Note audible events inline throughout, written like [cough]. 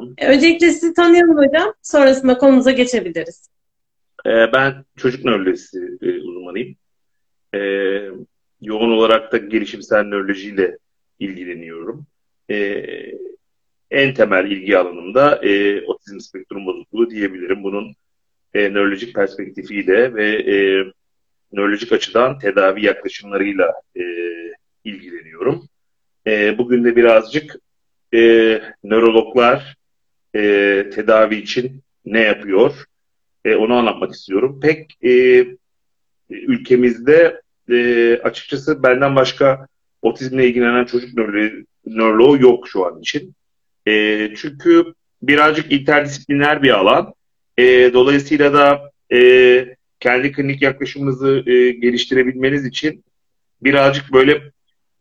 Tamam. Öncelikle sizi tanıyalım hocam. Sonrasında konumuza geçebiliriz. Ee, ben çocuk nörolojisi e, uzmanıyım. Ee, yoğun olarak da gelişimsel nörolojiyle ilgileniyorum. Ee, en temel ilgi alanım da e, otizm spektrum bozukluğu diyebilirim. Bunun e, nörolojik perspektifiyle ve e, nörolojik açıdan tedavi yaklaşımlarıyla e, ilgileniyorum. E, bugün de birazcık e, nörologlar e, tedavi için ne yapıyor e, onu anlatmak istiyorum. Pek e, ülkemizde e, açıkçası benden başka otizmle ilgilenen çocuk nöroloğu, yok şu an için. E, çünkü birazcık interdisipliner bir alan. E, dolayısıyla da e, kendi klinik yaklaşımınızı e, geliştirebilmeniz için birazcık böyle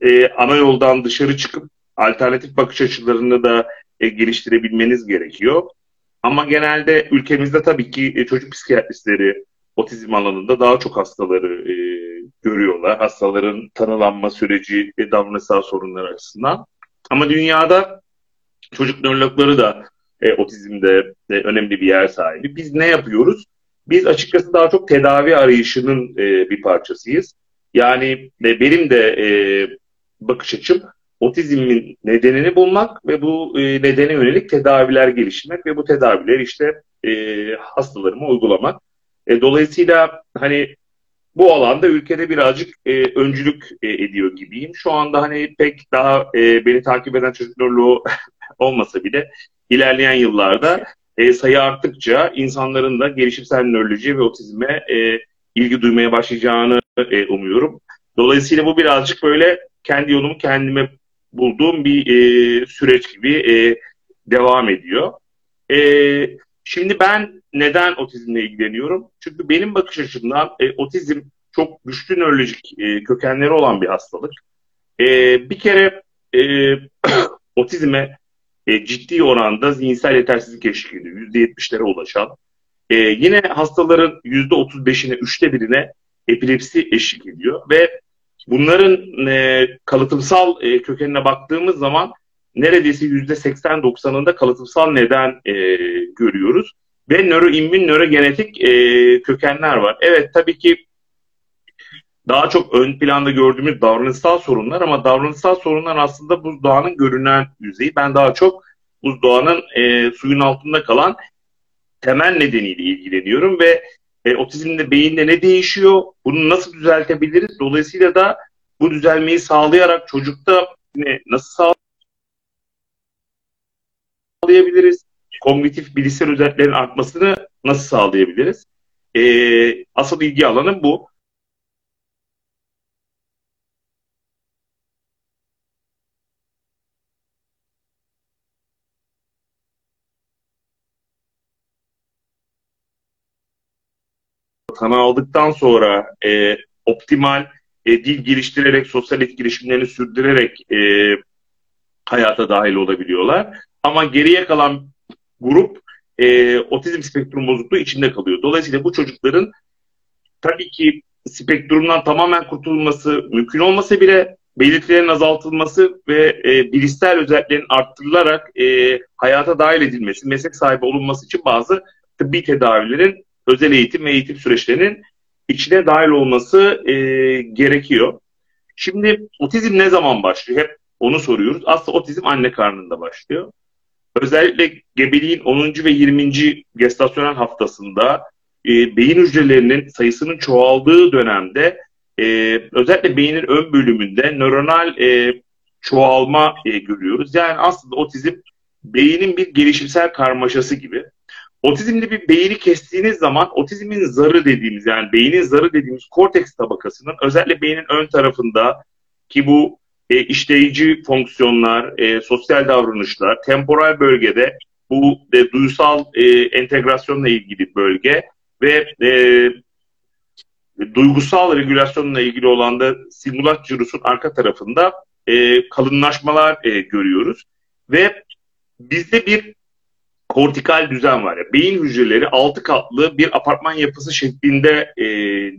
e, ana yoldan dışarı çıkıp alternatif bakış açılarını da e, geliştirebilmeniz gerekiyor. Ama genelde ülkemizde tabii ki e, çocuk psikiyatristleri otizm alanında daha çok hastaları e, görüyorlar. Hastaların tanılanma süreci ve davranışsal sorunlar açısından. Ama dünyada çocuk nörologları da e, otizmde e, önemli bir yer sahibi. Biz ne yapıyoruz? Biz açıkçası daha çok tedavi arayışının e, bir parçasıyız. Yani e, benim de e, bakış açım otizmin nedenini bulmak ve bu e, nedene yönelik tedaviler geliştirmek ve bu tedaviler işte e, hastalarıma uygulamak. E, dolayısıyla hani bu alanda ülkede birazcık e, öncülük e, ediyor gibiyim. Şu anda hani pek daha e, beni takip eden çocuk nöroloğu [laughs] olmasa bile ilerleyen yıllarda e, sayı arttıkça insanların da gelişimsel nöroloji ve otizme e, ilgi duymaya başlayacağını e, umuyorum. Dolayısıyla bu birazcık böyle kendi yolumu kendime bulduğum bir e, süreç gibi e, devam ediyor. E, şimdi ben neden otizmle ilgileniyorum? Çünkü benim bakış açımdan e, otizm çok güçlü nörolojik e, kökenleri olan bir hastalık. E, bir kere e, [clears throat] otizme e, ciddi oranda zihinsel yetersizlik eşlik ediyor. %70'lere ulaşan. E, yine hastaların %35'ine, üçte birine epilepsi eşlik ediyor ve bunların e, kalıtımsal e, kökenine baktığımız zaman neredeyse %80-90'ında kalıtımsal neden e, görüyoruz. Ve nöroimmün, nörogenetik e, kökenler var. Evet tabii ki daha çok ön planda gördüğümüz davranışsal sorunlar ama davranışsal sorunlar aslında buzdağının görünen yüzeyi. Ben daha çok buzdağının e, suyun altında kalan temel nedeniyle ilgileniyorum ve e, otizmde beyinde ne değişiyor? Bunu nasıl düzeltebiliriz? Dolayısıyla da bu düzelmeyi sağlayarak çocukta ne, nasıl sağlayabiliriz? Kognitif bilişsel özelliklerin artmasını nasıl sağlayabiliriz? E, asıl ilgi alanım bu. Tanı aldıktan sonra e, optimal e, dil geliştirerek, sosyal etkileşimlerini sürdürerek e, hayata dahil olabiliyorlar. Ama geriye kalan grup e, otizm spektrum bozukluğu içinde kalıyor. Dolayısıyla bu çocukların tabii ki spektrumdan tamamen kurtulması mümkün olmasa bile belirtilerin azaltılması ve e, bilişsel özelliklerin arttırılarak e, hayata dahil edilmesi, meslek sahibi olunması için bazı tıbbi tedavilerin özel eğitim ve eğitim süreçlerinin içine dahil olması e, gerekiyor. Şimdi otizm ne zaman başlıyor? Hep onu soruyoruz. Aslında otizm anne karnında başlıyor. Özellikle gebeliğin 10. ve 20. gestasyonel haftasında e, beyin hücrelerinin sayısının çoğaldığı dönemde e, özellikle beynin ön bölümünde nöronal e, çoğalma e, görüyoruz. Yani aslında otizm beynin bir gelişimsel karmaşası gibi. Otizmde bir beyni kestiğiniz zaman otizmin zarı dediğimiz yani beynin zarı dediğimiz korteks tabakasının özellikle beynin ön tarafında ki bu e, işleyici fonksiyonlar, e, sosyal davranışlar, temporal bölgede bu e, duysal e, entegrasyonla ilgili bölge ve e, duygusal regülasyonla ilgili olan da simülat cirusun arka tarafında e, kalınlaşmalar e, görüyoruz. Ve bizde bir kortikal düzen var. Yani beyin hücreleri altı katlı bir apartman yapısı şeklinde e,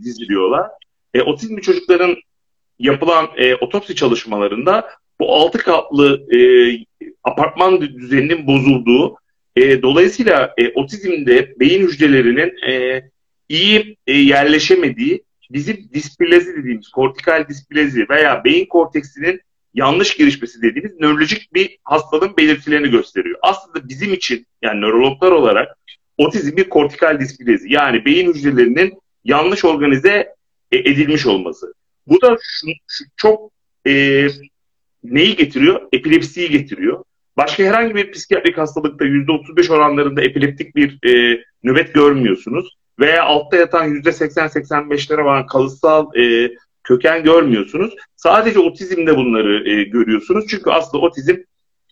diziliyorlar. E, otizmli çocukların yapılan e, otopsi çalışmalarında bu altı katlı e, apartman düzeninin bozulduğu E, dolayısıyla e, otizmde beyin hücrelerinin e, iyi e, yerleşemediği bizim displezi dediğimiz kortikal displezi veya beyin korteksinin yanlış gelişmesi dediğimiz nörolojik bir hastalığın belirtilerini gösteriyor. Aslında bizim için yani nörologlar olarak otizm bir kortikal displezi yani beyin hücrelerinin yanlış organize e, edilmiş olması. Bu da şu, şu çok e, neyi getiriyor? Epilepsiyi getiriyor. Başka herhangi bir psikiyatrik hastalıkta %35 oranlarında epileptik bir e, nöbet görmüyorsunuz. Veya altta yatan %80-85'lere varan kalıtsal e, köken görmüyorsunuz. Sadece otizmde bunları e, görüyorsunuz. Çünkü aslında otizm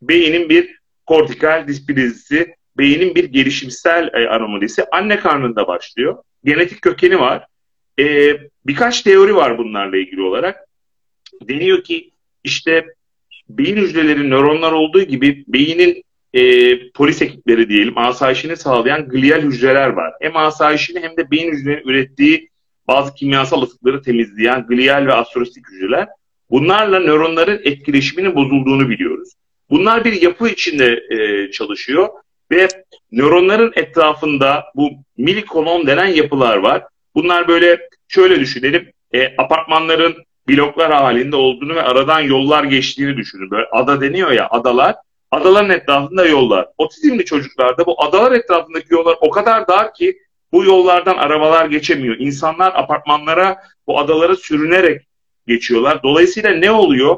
beynin bir kortikal displezisi, beynin bir gelişimsel e, anomalisi. Anne karnında başlıyor. Genetik kökeni var. E, birkaç teori var bunlarla ilgili olarak. Deniyor ki işte beyin hücreleri nöronlar olduğu gibi beynin e, polis ekipleri diyelim asayişini sağlayan glial hücreler var. Hem asayişini hem de beyin hücrelerinin ürettiği bazı kimyasal atıkları temizleyen glial ve astrostik hücreler. Bunlarla nöronların etkileşiminin bozulduğunu biliyoruz. Bunlar bir yapı içinde e, çalışıyor ve nöronların etrafında bu milikolon denen yapılar var. Bunlar böyle şöyle düşünelim. E, apartmanların bloklar halinde olduğunu ve aradan yollar geçtiğini düşünün. Böyle ada deniyor ya adalar. Adaların etrafında yollar. Otizmli çocuklarda bu adalar etrafındaki yollar o kadar dar ki bu yollardan arabalar geçemiyor. İnsanlar apartmanlara bu adalara sürünerek geçiyorlar. Dolayısıyla ne oluyor?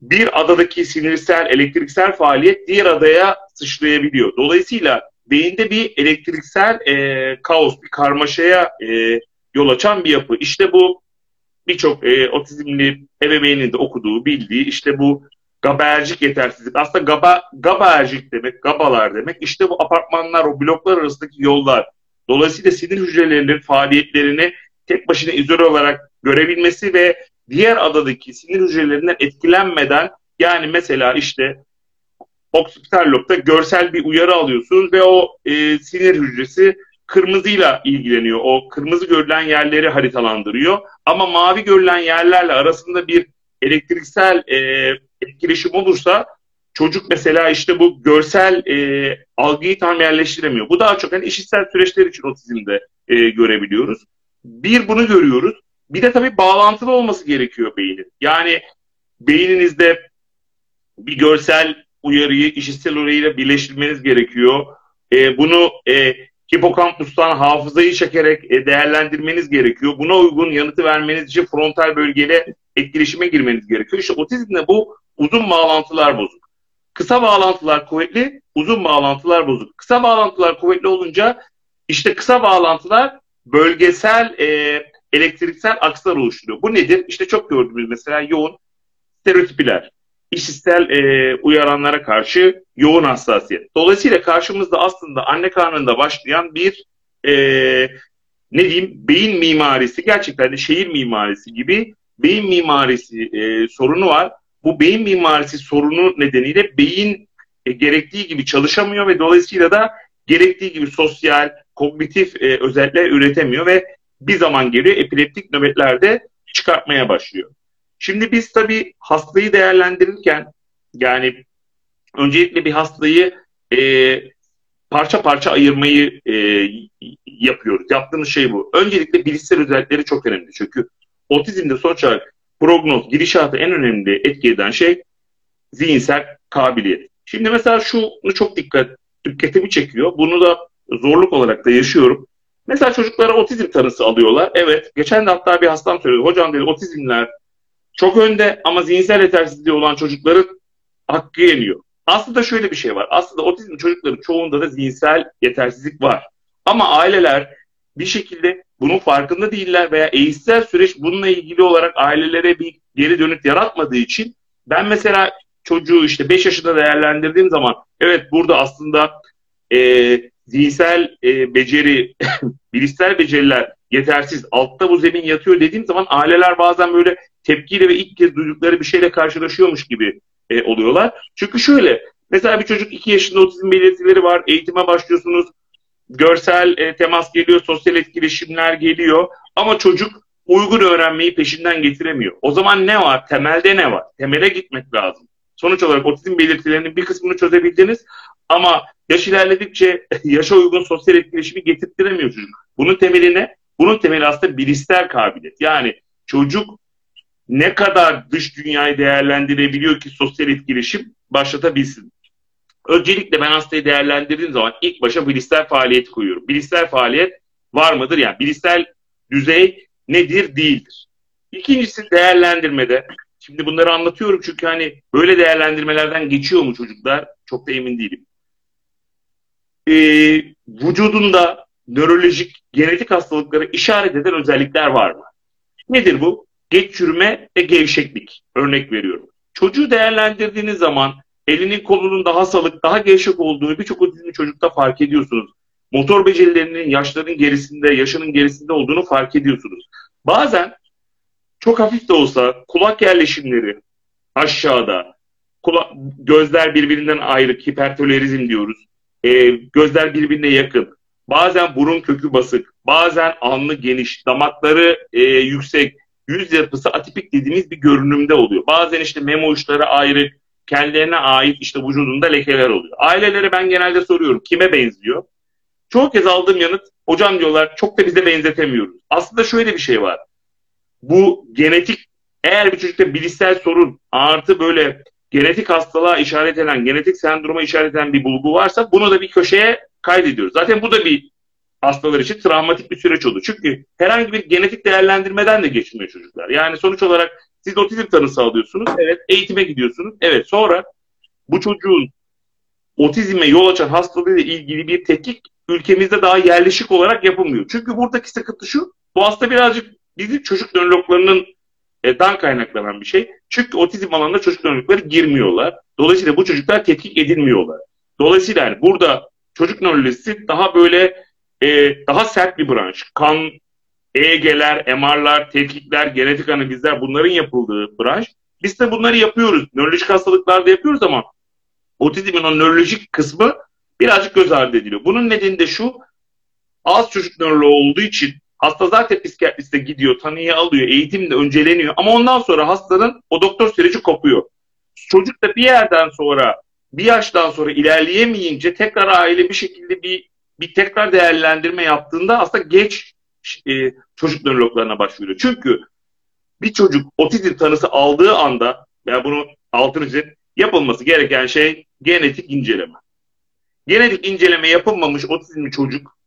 Bir adadaki sinirsel, elektriksel faaliyet diğer adaya sıçrayabiliyor. Dolayısıyla beyinde bir elektriksel e, kaos, bir karmaşaya e, yol açan bir yapı. İşte bu birçok e, otizmli ebeveynin de okuduğu, bildiği işte bu GABAerjik yetersizlik. Aslında GABA, GABAerjik demek, GABAlar demek. İşte bu apartmanlar, o bloklar arasındaki yollar. Dolayısıyla sinir hücrelerinin faaliyetlerini tek başına izole olarak görebilmesi ve diğer adadaki sinir hücrelerinden etkilenmeden yani mesela işte oksipital görsel bir uyarı alıyorsunuz ve o e, sinir hücresi kırmızıyla ilgileniyor. O kırmızı görülen yerleri haritalandırıyor. Ama mavi görülen yerlerle arasında bir elektriksel e, etkileşim olursa çocuk mesela işte bu görsel e, algıyı tam yerleştiremiyor. Bu daha çok hani işitsel süreçler için otizmde e, görebiliyoruz. Bir bunu görüyoruz. Bir de tabii bağlantılı olması gerekiyor beynin. Yani beyninizde bir görsel uyarıyı işitsel uyarıyla birleştirmeniz gerekiyor. E, bunu e, hipokampustan hafızayı çekerek e, değerlendirmeniz gerekiyor. Buna uygun yanıtı vermeniz için frontal bölgeyle etkileşime girmeniz gerekiyor. İşte otizmde bu uzun bağlantılar bozuk. Kısa bağlantılar kuvvetli, uzun bağlantılar bozuk. Kısa bağlantılar kuvvetli olunca işte kısa bağlantılar bölgesel e, elektriksel akslar oluşturuyor. Bu nedir? İşte çok gördüğümüz mesela yoğun stereotipiler işitsel e, uyaranlara karşı yoğun hassasiyet. Dolayısıyla karşımızda aslında anne karnında başlayan bir e, ne diyeyim beyin mimarisi gerçekten de şehir mimarisi gibi beyin mimarisi e, sorunu var. Bu beyin mimarisi sorunu nedeniyle beyin e, gerektiği gibi çalışamıyor ve dolayısıyla da gerektiği gibi sosyal, kognitif e, özellikler üretemiyor ve bir zaman geliyor epileptik nöbetlerde çıkartmaya başlıyor. Şimdi biz tabii hastayı değerlendirirken yani öncelikle bir hastayı e, parça parça ayırmayı e, yapıyoruz. Yaptığımız şey bu. Öncelikle bilişsel özellikleri çok önemli. Çünkü otizmde sonuç olarak prognoz, gidişatı en önemli etki eden şey zihinsel kabiliyet. Şimdi mesela şunu çok dikkat, dikkatimi çekiyor. Bunu da zorluk olarak da yaşıyorum. Mesela çocuklara otizm tanısı alıyorlar. Evet, geçen de hatta bir hastam söyledi. Hocam dedi otizmler çok önde ama zihinsel yetersizliği olan çocukların hakkı yeniyor. Aslında şöyle bir şey var. Aslında otizm çocukların çoğunda da zihinsel yetersizlik var. Ama aileler bir şekilde bunun farkında değiller veya eğitsel süreç bununla ilgili olarak ailelere bir geri dönüt yaratmadığı için ben mesela çocuğu işte 5 yaşında değerlendirdiğim zaman evet burada aslında e, zihinsel e, beceri, [laughs] bilişsel beceriler yetersiz, altta bu zemin yatıyor dediğim zaman aileler bazen böyle tepkiyle ve ilk kez duydukları bir şeyle karşılaşıyormuş gibi e, oluyorlar. Çünkü şöyle, mesela bir çocuk 2 yaşında otizm belirtileri var, eğitime başlıyorsunuz, görsel e, temas geliyor, sosyal etkileşimler geliyor ama çocuk uygun öğrenmeyi peşinden getiremiyor. O zaman ne var? Temelde ne var? Temele gitmek lazım. Sonuç olarak otizm belirtilerinin bir kısmını çözebildiniz Ama yaş ilerledikçe [laughs] yaşa uygun sosyal etkileşimi getirtiremiyor çocuk. Bunun temeline, bunun temeli aslında bilişsel kabiliyet. Yani çocuk ne kadar dış dünyayı değerlendirebiliyor ki sosyal etkileşim başlatabilsin. Öncelikle ben hastayı değerlendirdiğim zaman ilk başa bilişsel faaliyet koyuyorum. Bilişsel faaliyet var mıdır? Yani bilişsel düzey nedir değildir. İkincisi değerlendirmede. Şimdi bunları anlatıyorum çünkü hani böyle değerlendirmelerden geçiyor mu çocuklar? Çok da emin değilim. Ee, vücudunda nörolojik, genetik hastalıkları işaret eden özellikler var mı? Nedir bu? Geç çürüme ve gevşeklik. Örnek veriyorum. Çocuğu değerlendirdiğiniz zaman elinin kolunun daha salık, daha gevşek olduğu birçok otizmli çocukta fark ediyorsunuz. Motor becerilerinin yaşların gerisinde, yaşının gerisinde olduğunu fark ediyorsunuz. Bazen çok hafif de olsa kulak yerleşimleri aşağıda, kula gözler birbirinden ayrı, hipertolerizm diyoruz. E, gözler birbirine yakın. Bazen burun kökü basık, bazen alnı geniş, damakları e, yüksek, yüz yapısı atipik dediğimiz bir görünümde oluyor. Bazen işte memo uçları ayrı, kendilerine ait işte vücudunda lekeler oluyor. Ailelere ben genelde soruyorum kime benziyor? Çoğu kez aldığım yanıt hocam diyorlar çok da bize benzetemiyoruz. Aslında şöyle bir şey var. Bu genetik eğer bir çocukta bilişsel sorun artı böyle genetik hastalığa işaret eden, genetik sendroma işaret eden bir bulgu varsa bunu da bir köşeye kaydediyoruz. Zaten bu da bir hastalar için travmatik bir süreç oldu. Çünkü herhangi bir genetik değerlendirmeden de geçmiyor çocuklar. Yani sonuç olarak siz otizm tanısı alıyorsunuz. Evet. Eğitime gidiyorsunuz. Evet. Sonra bu çocuğun otizme yol açan hastalığıyla ilgili bir tetkik ülkemizde daha yerleşik olarak yapılmıyor. Çünkü buradaki sıkıntı şu. Bu hasta birazcık bizim çocuk nörologlarının e, dan kaynaklanan bir şey. Çünkü otizm alanında çocuk nörologları girmiyorlar. Dolayısıyla bu çocuklar tetkik edilmiyorlar. Dolayısıyla yani burada çocuk nörolojisi daha böyle e, daha sert bir branş. Kan, EEG'ler, MR'lar, tetkikler, genetik analizler bunların yapıldığı branş. Biz de bunları yapıyoruz. Nörolojik hastalıklarda yapıyoruz ama otizmin o nörolojik kısmı birazcık göz ardı ediliyor. Bunun nedeni de şu, az çocuk nöroloğu olduğu için hasta zaten psikiyatriste gidiyor, tanıyı alıyor, eğitim de önceleniyor. Ama ondan sonra hastanın o doktor süreci kopuyor. Çocuk da bir yerden sonra, bir yaştan sonra ilerleyemeyince tekrar aile bir şekilde bir bir tekrar değerlendirme yaptığında aslında geç e, çocuk nörologlarına başvuruyor. Çünkü bir çocuk otizm tanısı aldığı anda yani bunu altını çizip yapılması gereken şey genetik inceleme. Genetik inceleme yapılmamış otizmli çocuk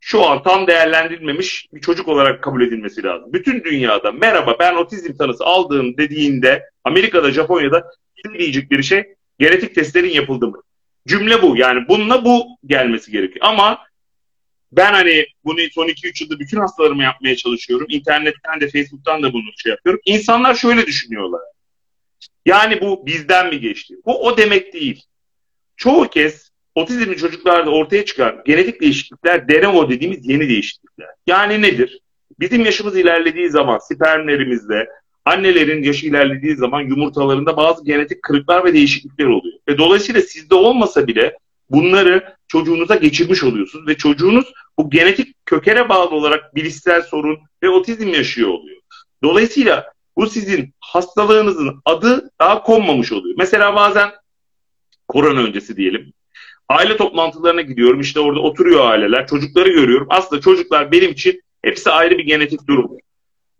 şu an tam değerlendirilmemiş bir çocuk olarak kabul edilmesi lazım. Bütün dünyada merhaba ben otizm tanısı aldığım dediğinde Amerika'da, Japonya'da diyecekleri şey genetik testlerin yapıldı mı? Cümle bu. Yani bununla bu gelmesi gerekiyor. Ama ben hani bunu son 2-3 yılda bütün hastalarıma yapmaya çalışıyorum. İnternetten de Facebook'tan da bunu şey yapıyorum. İnsanlar şöyle düşünüyorlar. Yani bu bizden mi geçti? Bu o demek değil. Çoğu kez otizmli çocuklarda ortaya çıkan genetik değişiklikler DNO dediğimiz yeni değişiklikler. Yani nedir? Bizim yaşımız ilerlediği zaman spermlerimizde annelerin yaşı ilerlediği zaman yumurtalarında bazı genetik kırıklar ve değişiklikler oluyor. Ve dolayısıyla sizde olmasa bile bunları çocuğunuza geçirmiş oluyorsunuz ve çocuğunuz bu genetik kökene bağlı olarak bilişsel sorun ve otizm yaşıyor oluyor. Dolayısıyla bu sizin hastalığınızın adı daha konmamış oluyor. Mesela bazen korona öncesi diyelim. Aile toplantılarına gidiyorum. İşte orada oturuyor aileler. Çocukları görüyorum. Aslında çocuklar benim için hepsi ayrı bir genetik durum.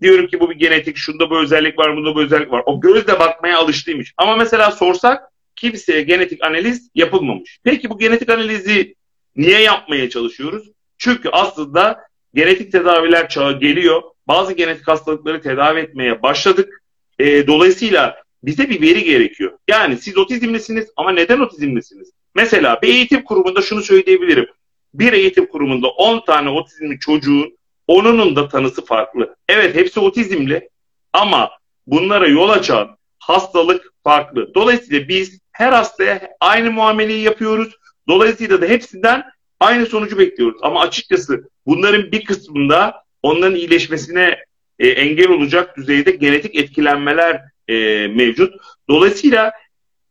Diyorum ki bu bir genetik, şunda bu özellik var, bunda bu özellik var. O gözle bakmaya alıştıymış. Ama mesela sorsak kimseye genetik analiz yapılmamış. Peki bu genetik analizi niye yapmaya çalışıyoruz? Çünkü aslında genetik tedaviler çağı geliyor. Bazı genetik hastalıkları tedavi etmeye başladık. E, dolayısıyla bize bir veri gerekiyor. Yani siz otizmlisiniz ama neden otizmlisiniz? Mesela bir eğitim kurumunda şunu söyleyebilirim. Bir eğitim kurumunda 10 tane otizmli çocuğun Onunun da tanısı farklı. Evet hepsi otizmli ama bunlara yol açan hastalık farklı. Dolayısıyla biz her hastaya aynı muameleyi yapıyoruz. Dolayısıyla da hepsinden aynı sonucu bekliyoruz. Ama açıkçası bunların bir kısmında onların iyileşmesine e, engel olacak düzeyde genetik etkilenmeler e, mevcut. Dolayısıyla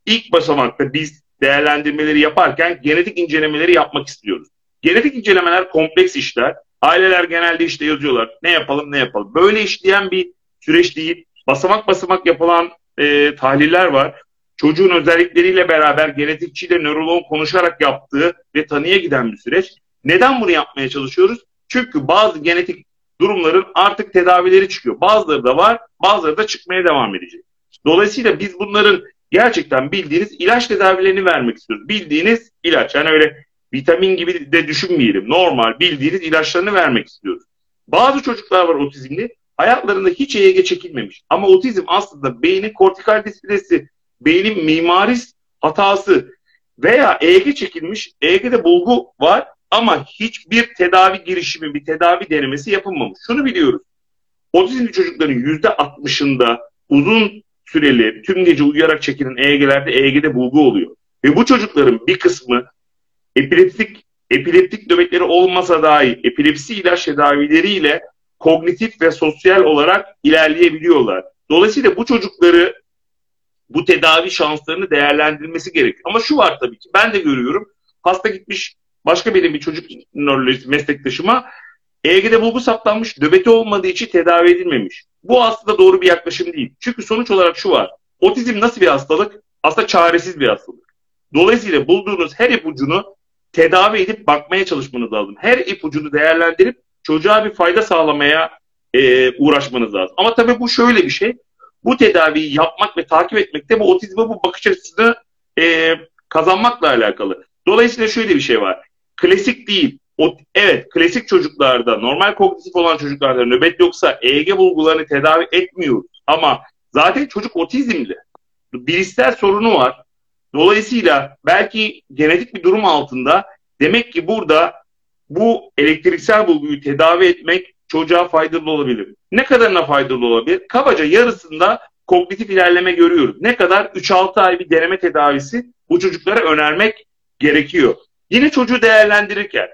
ilk basamakta biz değerlendirmeleri yaparken genetik incelemeleri yapmak istiyoruz. Genetik incelemeler kompleks işler. Aileler genelde işte yazıyorlar. Ne yapalım ne yapalım. Böyle işleyen bir süreç değil. Basamak basamak yapılan e, tahliller var. Çocuğun özellikleriyle beraber genetikçiyle nöroloğun konuşarak yaptığı ve tanıya giden bir süreç. Neden bunu yapmaya çalışıyoruz? Çünkü bazı genetik durumların artık tedavileri çıkıyor. Bazıları da var, bazıları da çıkmaya devam edecek. Dolayısıyla biz bunların gerçekten bildiğiniz ilaç tedavilerini vermek istiyoruz. Bildiğiniz ilaç. Yani öyle vitamin gibi de düşünmeyelim. Normal bildiğiniz ilaçlarını vermek istiyoruz. Bazı çocuklar var otizmli. Hayatlarında hiç EEG çekilmemiş. Ama otizm aslında beynin kortikal displesi, beynin mimaris hatası veya EEG çekilmiş. EEG'de bulgu var ama hiçbir tedavi girişimi, bir tedavi denemesi yapılmamış. Şunu biliyoruz. Otizmli çocukların yüzde 60'ında uzun süreli tüm gece uyuyarak çekilen EEG'lerde EEG'de bulgu oluyor. Ve bu çocukların bir kısmı epileptik epileptik nöbetleri olmasa dahi epilepsi ilaç tedavileriyle kognitif ve sosyal olarak ilerleyebiliyorlar. Dolayısıyla bu çocukları bu tedavi şanslarını değerlendirilmesi gerekiyor. Ama şu var tabii ki ben de görüyorum. Hasta gitmiş başka benim bir çocuk nörolojisi meslektaşıma EEG'de bulgu saptanmış, nöbeti olmadığı için tedavi edilmemiş. Bu aslında doğru bir yaklaşım değil. Çünkü sonuç olarak şu var. Otizm nasıl bir hastalık? Aslında çaresiz bir hastalık. Dolayısıyla bulduğunuz her ipucunu tedavi edip bakmaya çalışmanız lazım. Her ipucunu değerlendirip çocuğa bir fayda sağlamaya e, uğraşmanız lazım. Ama tabii bu şöyle bir şey. Bu tedaviyi yapmak ve takip etmekte bu otizme bu bakış açısını e, kazanmakla alakalı. Dolayısıyla şöyle bir şey var. Klasik değil. O, evet klasik çocuklarda normal kognitif olan çocuklarda nöbet yoksa EEG bulgularını tedavi etmiyoruz. Ama zaten çocuk otizmli. Bilişsel sorunu var. Dolayısıyla belki genetik bir durum altında demek ki burada bu elektriksel bulguyu tedavi etmek çocuğa faydalı olabilir. Ne kadarına faydalı olabilir? Kabaca yarısında kognitif ilerleme görüyoruz. Ne kadar? 3-6 ay bir deneme tedavisi bu çocuklara önermek gerekiyor. Yine çocuğu değerlendirirken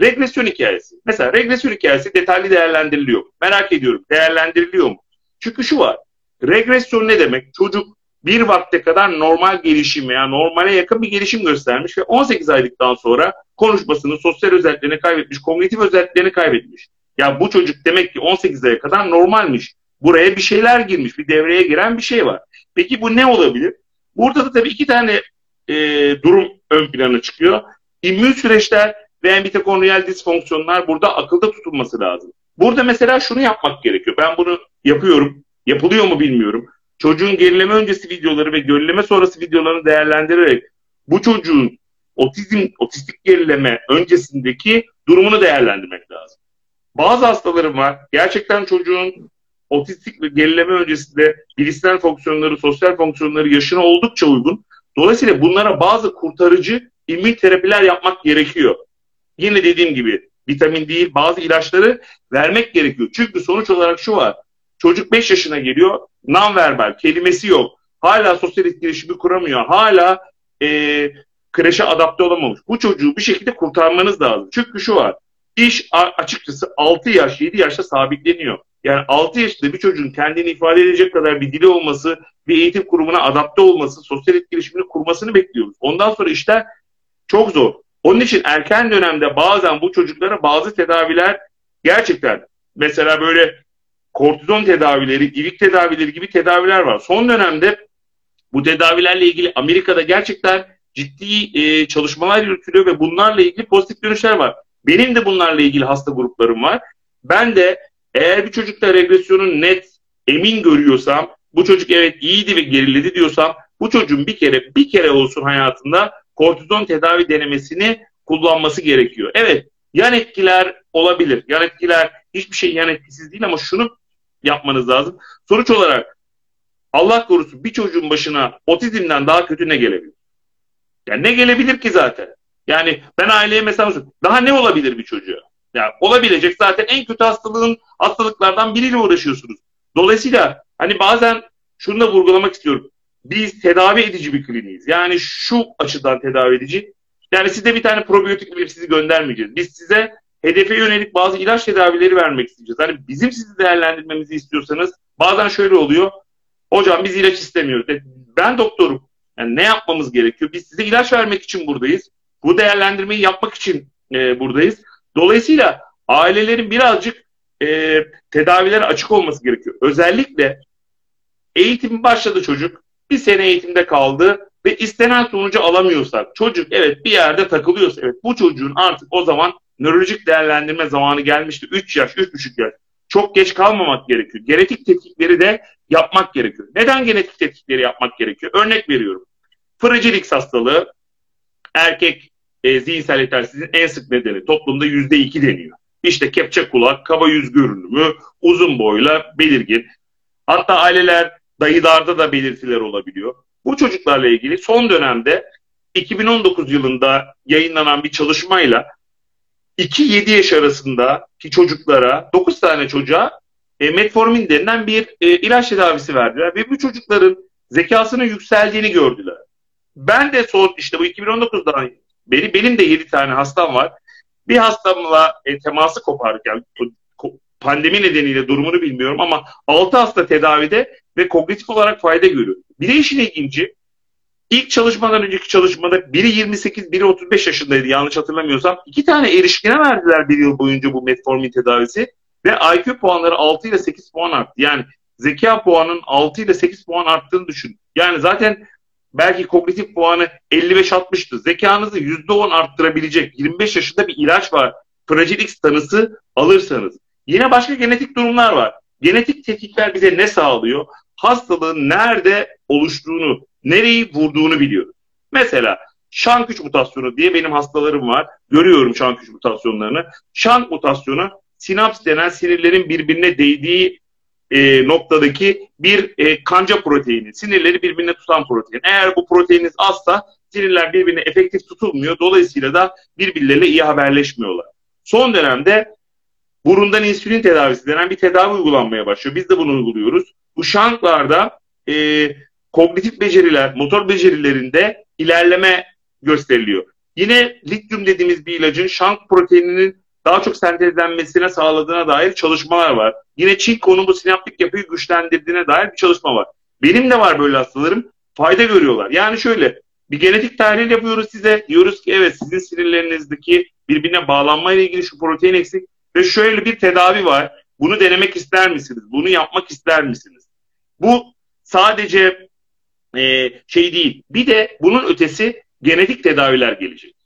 regresyon hikayesi. Mesela regresyon hikayesi detaylı değerlendiriliyor. Merak ediyorum değerlendiriliyor mu? Çünkü şu var. Regresyon ne demek? Çocuk bir vakte kadar normal gelişim veya normale yakın bir gelişim göstermiş ve 18 aylıktan sonra konuşmasını, sosyal özelliklerini kaybetmiş, kognitif özelliklerini kaybetmiş. Ya bu çocuk demek ki 18 aya kadar normalmiş. Buraya bir şeyler girmiş, bir devreye giren bir şey var. Peki bu ne olabilir? Burada da tabii iki tane e, durum ön plana çıkıyor. İmmün süreçler ve mitokondriyal disfonksiyonlar burada akılda tutulması lazım. Burada mesela şunu yapmak gerekiyor. Ben bunu yapıyorum. Yapılıyor mu bilmiyorum çocuğun gerileme öncesi videoları ve gerileme sonrası videolarını değerlendirerek bu çocuğun otizm, otistik gerileme öncesindeki durumunu değerlendirmek lazım. Bazı hastalarım var. Gerçekten çocuğun otistik ve gerileme öncesinde bilişsel fonksiyonları, sosyal fonksiyonları yaşına oldukça uygun. Dolayısıyla bunlara bazı kurtarıcı immün terapiler yapmak gerekiyor. Yine dediğim gibi vitamin değil bazı ilaçları vermek gerekiyor. Çünkü sonuç olarak şu var. Çocuk 5 yaşına geliyor. Non-verbal, kelimesi yok. Hala sosyal etkileşimi kuramıyor. Hala e, kreşe adapte olamamış. Bu çocuğu bir şekilde kurtarmanız lazım. Çünkü şu var. İş açıkçası 6 yaş, 7 yaşta sabitleniyor. Yani 6 yaşında bir çocuğun kendini ifade edecek kadar bir dili olması, bir eğitim kurumuna adapte olması, sosyal etkileşimini kurmasını bekliyoruz. Ondan sonra işler çok zor. Onun için erken dönemde bazen bu çocuklara bazı tedaviler gerçekten mesela böyle kortizon tedavileri, ilik tedavileri gibi tedaviler var. Son dönemde bu tedavilerle ilgili Amerika'da gerçekten ciddi e, çalışmalar yürütülüyor ve bunlarla ilgili pozitif dönüşler var. Benim de bunlarla ilgili hasta gruplarım var. Ben de eğer bir çocukta regresyonun net emin görüyorsam, bu çocuk evet iyiydi ve geriledi diyorsam, bu çocuğun bir kere bir kere olsun hayatında kortizon tedavi denemesini kullanması gerekiyor. Evet, yan etkiler olabilir. Yan etkiler hiçbir şey yan etkisiz değil ama şunu yapmanız lazım. Sonuç olarak Allah korusun bir çocuğun başına otizmden daha kötü ne gelebilir? Yani ne gelebilir ki zaten? Yani ben aileye mesela daha ne olabilir bir çocuğa? Yani olabilecek zaten en kötü hastalığın hastalıklardan biriyle uğraşıyorsunuz. Dolayısıyla hani bazen şunu da vurgulamak istiyorum. Biz tedavi edici bir kliniğiz. Yani şu açıdan tedavi edici. Yani size bir tane probiyotik verip sizi göndermeyeceğiz. Biz size hedefe yönelik bazı ilaç tedavileri vermek isteyeceğiz. Hani bizim sizi değerlendirmemizi istiyorsanız bazen şöyle oluyor. Hocam biz ilaç istemiyoruz. E, ben doktorum. Yani ne yapmamız gerekiyor? Biz size ilaç vermek için buradayız. Bu değerlendirmeyi yapmak için e, buradayız. Dolayısıyla ailelerin birazcık e, tedavilere açık olması gerekiyor. Özellikle eğitim başladı çocuk. bir sene eğitimde kaldı ve istenen sonucu alamıyorsak, çocuk evet bir yerde takılıyorsa, evet bu çocuğun artık o zaman nörolojik değerlendirme zamanı gelmişti. 3 yaş, 3,5 yaş. Çok geç kalmamak gerekiyor. Genetik tetkikleri de yapmak gerekiyor. Neden genetik tetkikleri yapmak gerekiyor? Örnek veriyorum. Fragilix hastalığı erkek e, zihinsel yetersizliğin en sık nedeni. Toplumda yüzde iki deniyor. İşte kepçe kulak, kaba yüz görünümü, uzun boyla belirgin. Hatta aileler, dayılarda da belirtiler olabiliyor. Bu çocuklarla ilgili son dönemde 2019 yılında yayınlanan bir çalışmayla 2-7 yaş arasındaki çocuklara 9 tane çocuğa e, metformin denilen bir e, ilaç tedavisi verdiler ve bu çocukların zekasının yükseldiğini gördüler. Ben de son işte bu 2019'dan beri benim de 7 tane hastam var. Bir hastamla e, teması koparken pandemi nedeniyle durumunu bilmiyorum ama 6 hasta tedavide ve kognitif olarak fayda görüyor. Bir de işin ilginci ilk çalışmadan önceki çalışmada biri 28, biri 35 yaşındaydı yanlış hatırlamıyorsam. iki tane erişkine verdiler bir yıl boyunca bu metformin tedavisi ve IQ puanları 6 ile 8 puan arttı. Yani zeka puanının 6 ile 8 puan arttığını düşün. Yani zaten belki kognitif puanı 55-60'tı. Zekanızı %10 arttırabilecek 25 yaşında bir ilaç var. Fragilix tanısı alırsanız. Yine başka genetik durumlar var. Genetik tetkikler bize ne sağlıyor? Hastalığın nerede oluştuğunu, nereyi vurduğunu biliyoruz. Mesela şank mutasyonu diye benim hastalarım var. Görüyorum şank mutasyonlarını. Şank mutasyonu sinaps denen sinirlerin birbirine değdiği e, noktadaki bir e, kanca proteini. Sinirleri birbirine tutan protein. Eğer bu proteininiz azsa sinirler birbirine efektif tutulmuyor. Dolayısıyla da birbirleriyle iyi haberleşmiyorlar. Son dönemde burundan insülin tedavisi denen bir tedavi uygulanmaya başlıyor. Biz de bunu uyguluyoruz. Bu şanklarda e, kognitif beceriler, motor becerilerinde ilerleme gösteriliyor. Yine lityum dediğimiz bir ilacın şank proteininin daha çok sentezlenmesine sağladığına dair çalışmalar var. Yine çinkonun bu sinaptik yapıyı güçlendirdiğine dair bir çalışma var. Benim de var böyle hastalarım. Fayda görüyorlar. Yani şöyle bir genetik tahlil yapıyoruz size. Diyoruz ki evet sizin sinirlerinizdeki birbirine bağlanma ile ilgili şu protein eksik ve şöyle bir tedavi var. Bunu denemek ister misiniz? Bunu yapmak ister misiniz? Bu sadece e, şey değil. Bir de bunun ötesi genetik tedaviler gelecek.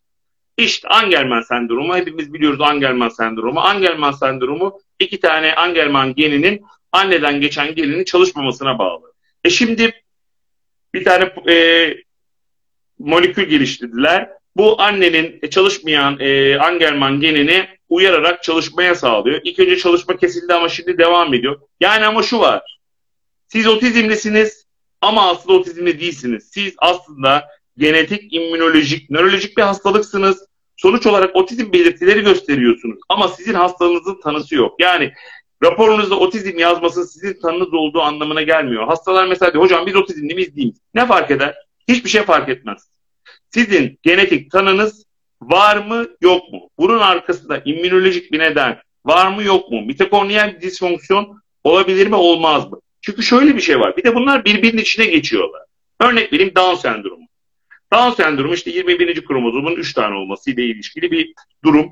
İşte Angelman sendromu, hepimiz biliyoruz Angelman sendromu. Angelman sendromu iki tane Angelman geninin anneden geçen gelinin çalışmamasına bağlı. E şimdi bir tane e, molekül geliştirdiler. Bu annenin çalışmayan e, Angelman genini uyararak çalışmaya sağlıyor. İlk önce çalışma kesildi ama şimdi devam ediyor. Yani ama şu var. Siz otizmlisiniz ama aslında otizmli değilsiniz. Siz aslında genetik, immünolojik, nörolojik bir hastalıksınız. Sonuç olarak otizm belirtileri gösteriyorsunuz. Ama sizin hastalığınızın tanısı yok. Yani raporunuzda otizm yazması sizin tanınız olduğu anlamına gelmiyor. Hastalar mesela diyor, hocam biz otizmli miyiz değil Ne fark eder? Hiçbir şey fark etmez. Sizin genetik tanınız var mı yok mu? Bunun arkasında immünolojik bir neden var mı yok mu? Mitokondriyal disfonksiyon olabilir mi olmaz mı? Çünkü şöyle bir şey var. Bir de bunlar birbirinin içine geçiyorlar. Örnek vereyim Down sendromu. Down sendromu işte 21. kromozomun 3 tane olması ile ilişkili bir durum.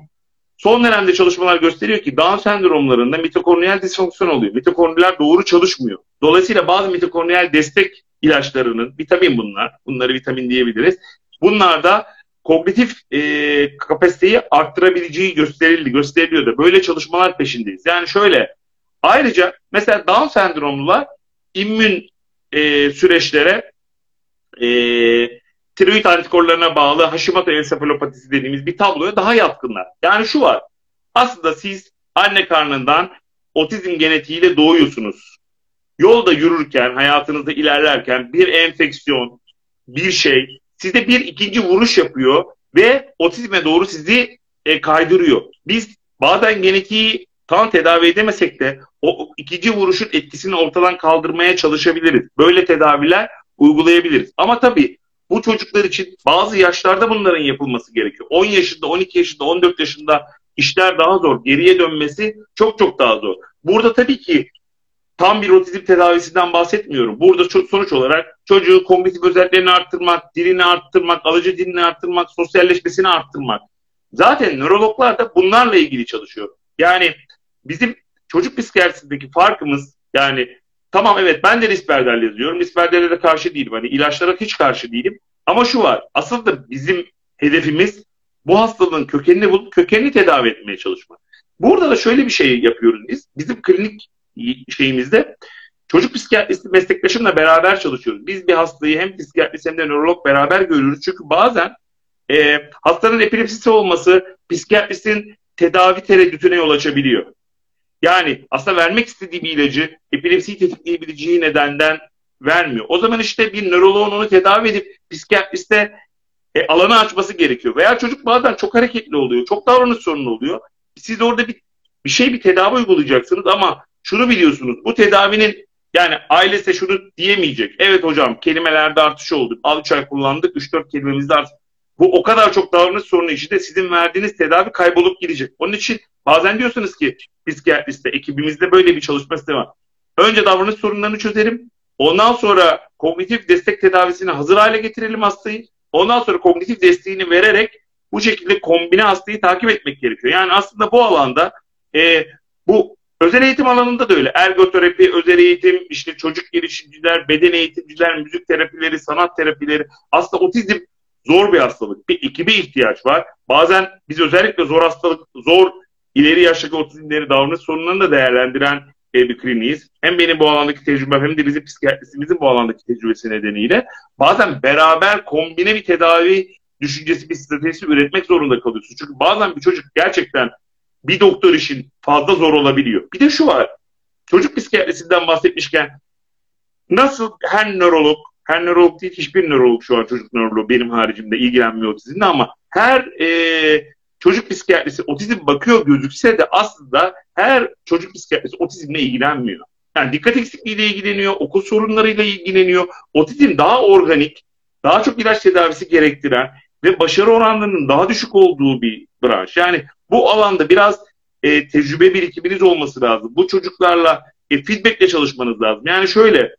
Son dönemde çalışmalar gösteriyor ki Down sendromlarında mitokondriyal disfonksiyon oluyor. Mitokondriler doğru çalışmıyor. Dolayısıyla bazı mitokondriyal destek ilaçlarının, vitamin bunlar, bunları vitamin diyebiliriz. Bunlarda kognitif e, kapasiteyi arttırabileceği gösterildi, gösteriliyor da böyle çalışmalar peşindeyiz. Yani şöyle, ayrıca mesela Down sendromlular immün e, süreçlere e, tiroid antikorlarına bağlı Hashimoto ensefalopatisi dediğimiz bir tabloya daha yatkınlar. Yani şu var. Aslında siz anne karnından otizm genetiğiyle doğuyorsunuz. Yolda yürürken, hayatınızda ilerlerken bir enfeksiyon, bir şey sizde bir ikinci vuruş yapıyor ve otizme doğru sizi e, kaydırıyor. Biz bazen genetiği tam tedavi edemesek de o ikinci vuruşun etkisini ortadan kaldırmaya çalışabiliriz. Böyle tedaviler uygulayabiliriz. Ama tabii bu çocuklar için bazı yaşlarda bunların yapılması gerekiyor. 10 yaşında, 12 yaşında, 14 yaşında işler daha zor. Geriye dönmesi çok çok daha zor. Burada tabii ki tam bir otizm tedavisinden bahsetmiyorum. Burada sonuç olarak çocuğun kognitif özelliklerini arttırmak, dilini arttırmak, alıcı dilini arttırmak, sosyalleşmesini arttırmak. Zaten nörologlar da bunlarla ilgili çalışıyor. Yani bizim çocuk psikiyatrisindeki farkımız yani tamam evet ben de risperderle yazıyorum. Risperderle de karşı değilim. Hani ilaçlara hiç karşı değilim. Ama şu var. Asıl da bizim hedefimiz bu hastalığın kökenini bulup kökenini tedavi etmeye çalışmak. Burada da şöyle bir şey yapıyoruz biz. Bizim klinik şeyimizde çocuk psikiyatristi meslektaşımla beraber çalışıyoruz. Biz bir hastayı hem psikiyatrist hem de nörolog beraber görüyoruz. Çünkü bazen e, hastanın epilepsisi olması psikiyatristin tedavi tereddütüne yol açabiliyor. Yani aslında vermek istediği bir ilacı epilepsiyi tetikleyebileceği nedenden vermiyor. O zaman işte bir nöroloğun onu tedavi edip psikiyatriste e, alanı açması gerekiyor. Veya çocuk bazen çok hareketli oluyor, çok davranış sorunu oluyor. Siz orada bir, bir şey bir tedavi uygulayacaksınız ama şunu biliyorsunuz bu tedavinin yani ailesi şunu diyemeyecek. Evet hocam kelimelerde artış oldu. Al 3 ay kullandık 3-4 kelimemizde artış. Bu o kadar çok davranış sorunu içinde sizin verdiğiniz tedavi kaybolup gidecek. Onun için bazen diyorsunuz ki psikiyatriste ekibimizde böyle bir çalışma sistemi var. Önce davranış sorunlarını çözelim. Ondan sonra kognitif destek tedavisini hazır hale getirelim hastayı. Ondan sonra kognitif desteğini vererek bu şekilde kombine hastayı takip etmek gerekiyor. Yani aslında bu alanda e, bu özel eğitim alanında da öyle. Ergoterapi, özel eğitim, işte çocuk gelişimciler, beden eğitimciler, müzik terapileri, sanat terapileri. Aslında otizm zor bir hastalık. Bir ekibe ihtiyaç var. Bazen biz özellikle zor hastalık, zor ileri yaştaki otizmleri, davranış sorunlarını da değerlendiren e, bir kliniğiz. Hem benim bu alandaki tecrübem hem de bizim psikiyatristimizin bu alandaki tecrübesi nedeniyle bazen beraber kombine bir tedavi düşüncesi, bir stratejisi üretmek zorunda kalıyorsun. Çünkü bazen bir çocuk gerçekten bir doktor işin fazla zor olabiliyor. Bir de şu var. Çocuk psikiyatrisinden bahsetmişken nasıl her nörolog, her nörolog değil hiçbir nörolog şu an çocuk nöroloğu benim haricimde ilgilenmiyor otizmle ama her e, çocuk psikiyatrisi otizm bakıyor gözükse de aslında her çocuk psikiyatrisi otizmle ilgilenmiyor. Yani dikkat eksikliğiyle ilgileniyor, okul sorunlarıyla ilgileniyor. Otizm daha organik, daha çok ilaç tedavisi gerektiren ve başarı oranlarının daha düşük olduğu bir branş. Yani bu alanda biraz e, tecrübe birikiminiz olması lazım. Bu çocuklarla e, feedbackle çalışmanız lazım. Yani şöyle,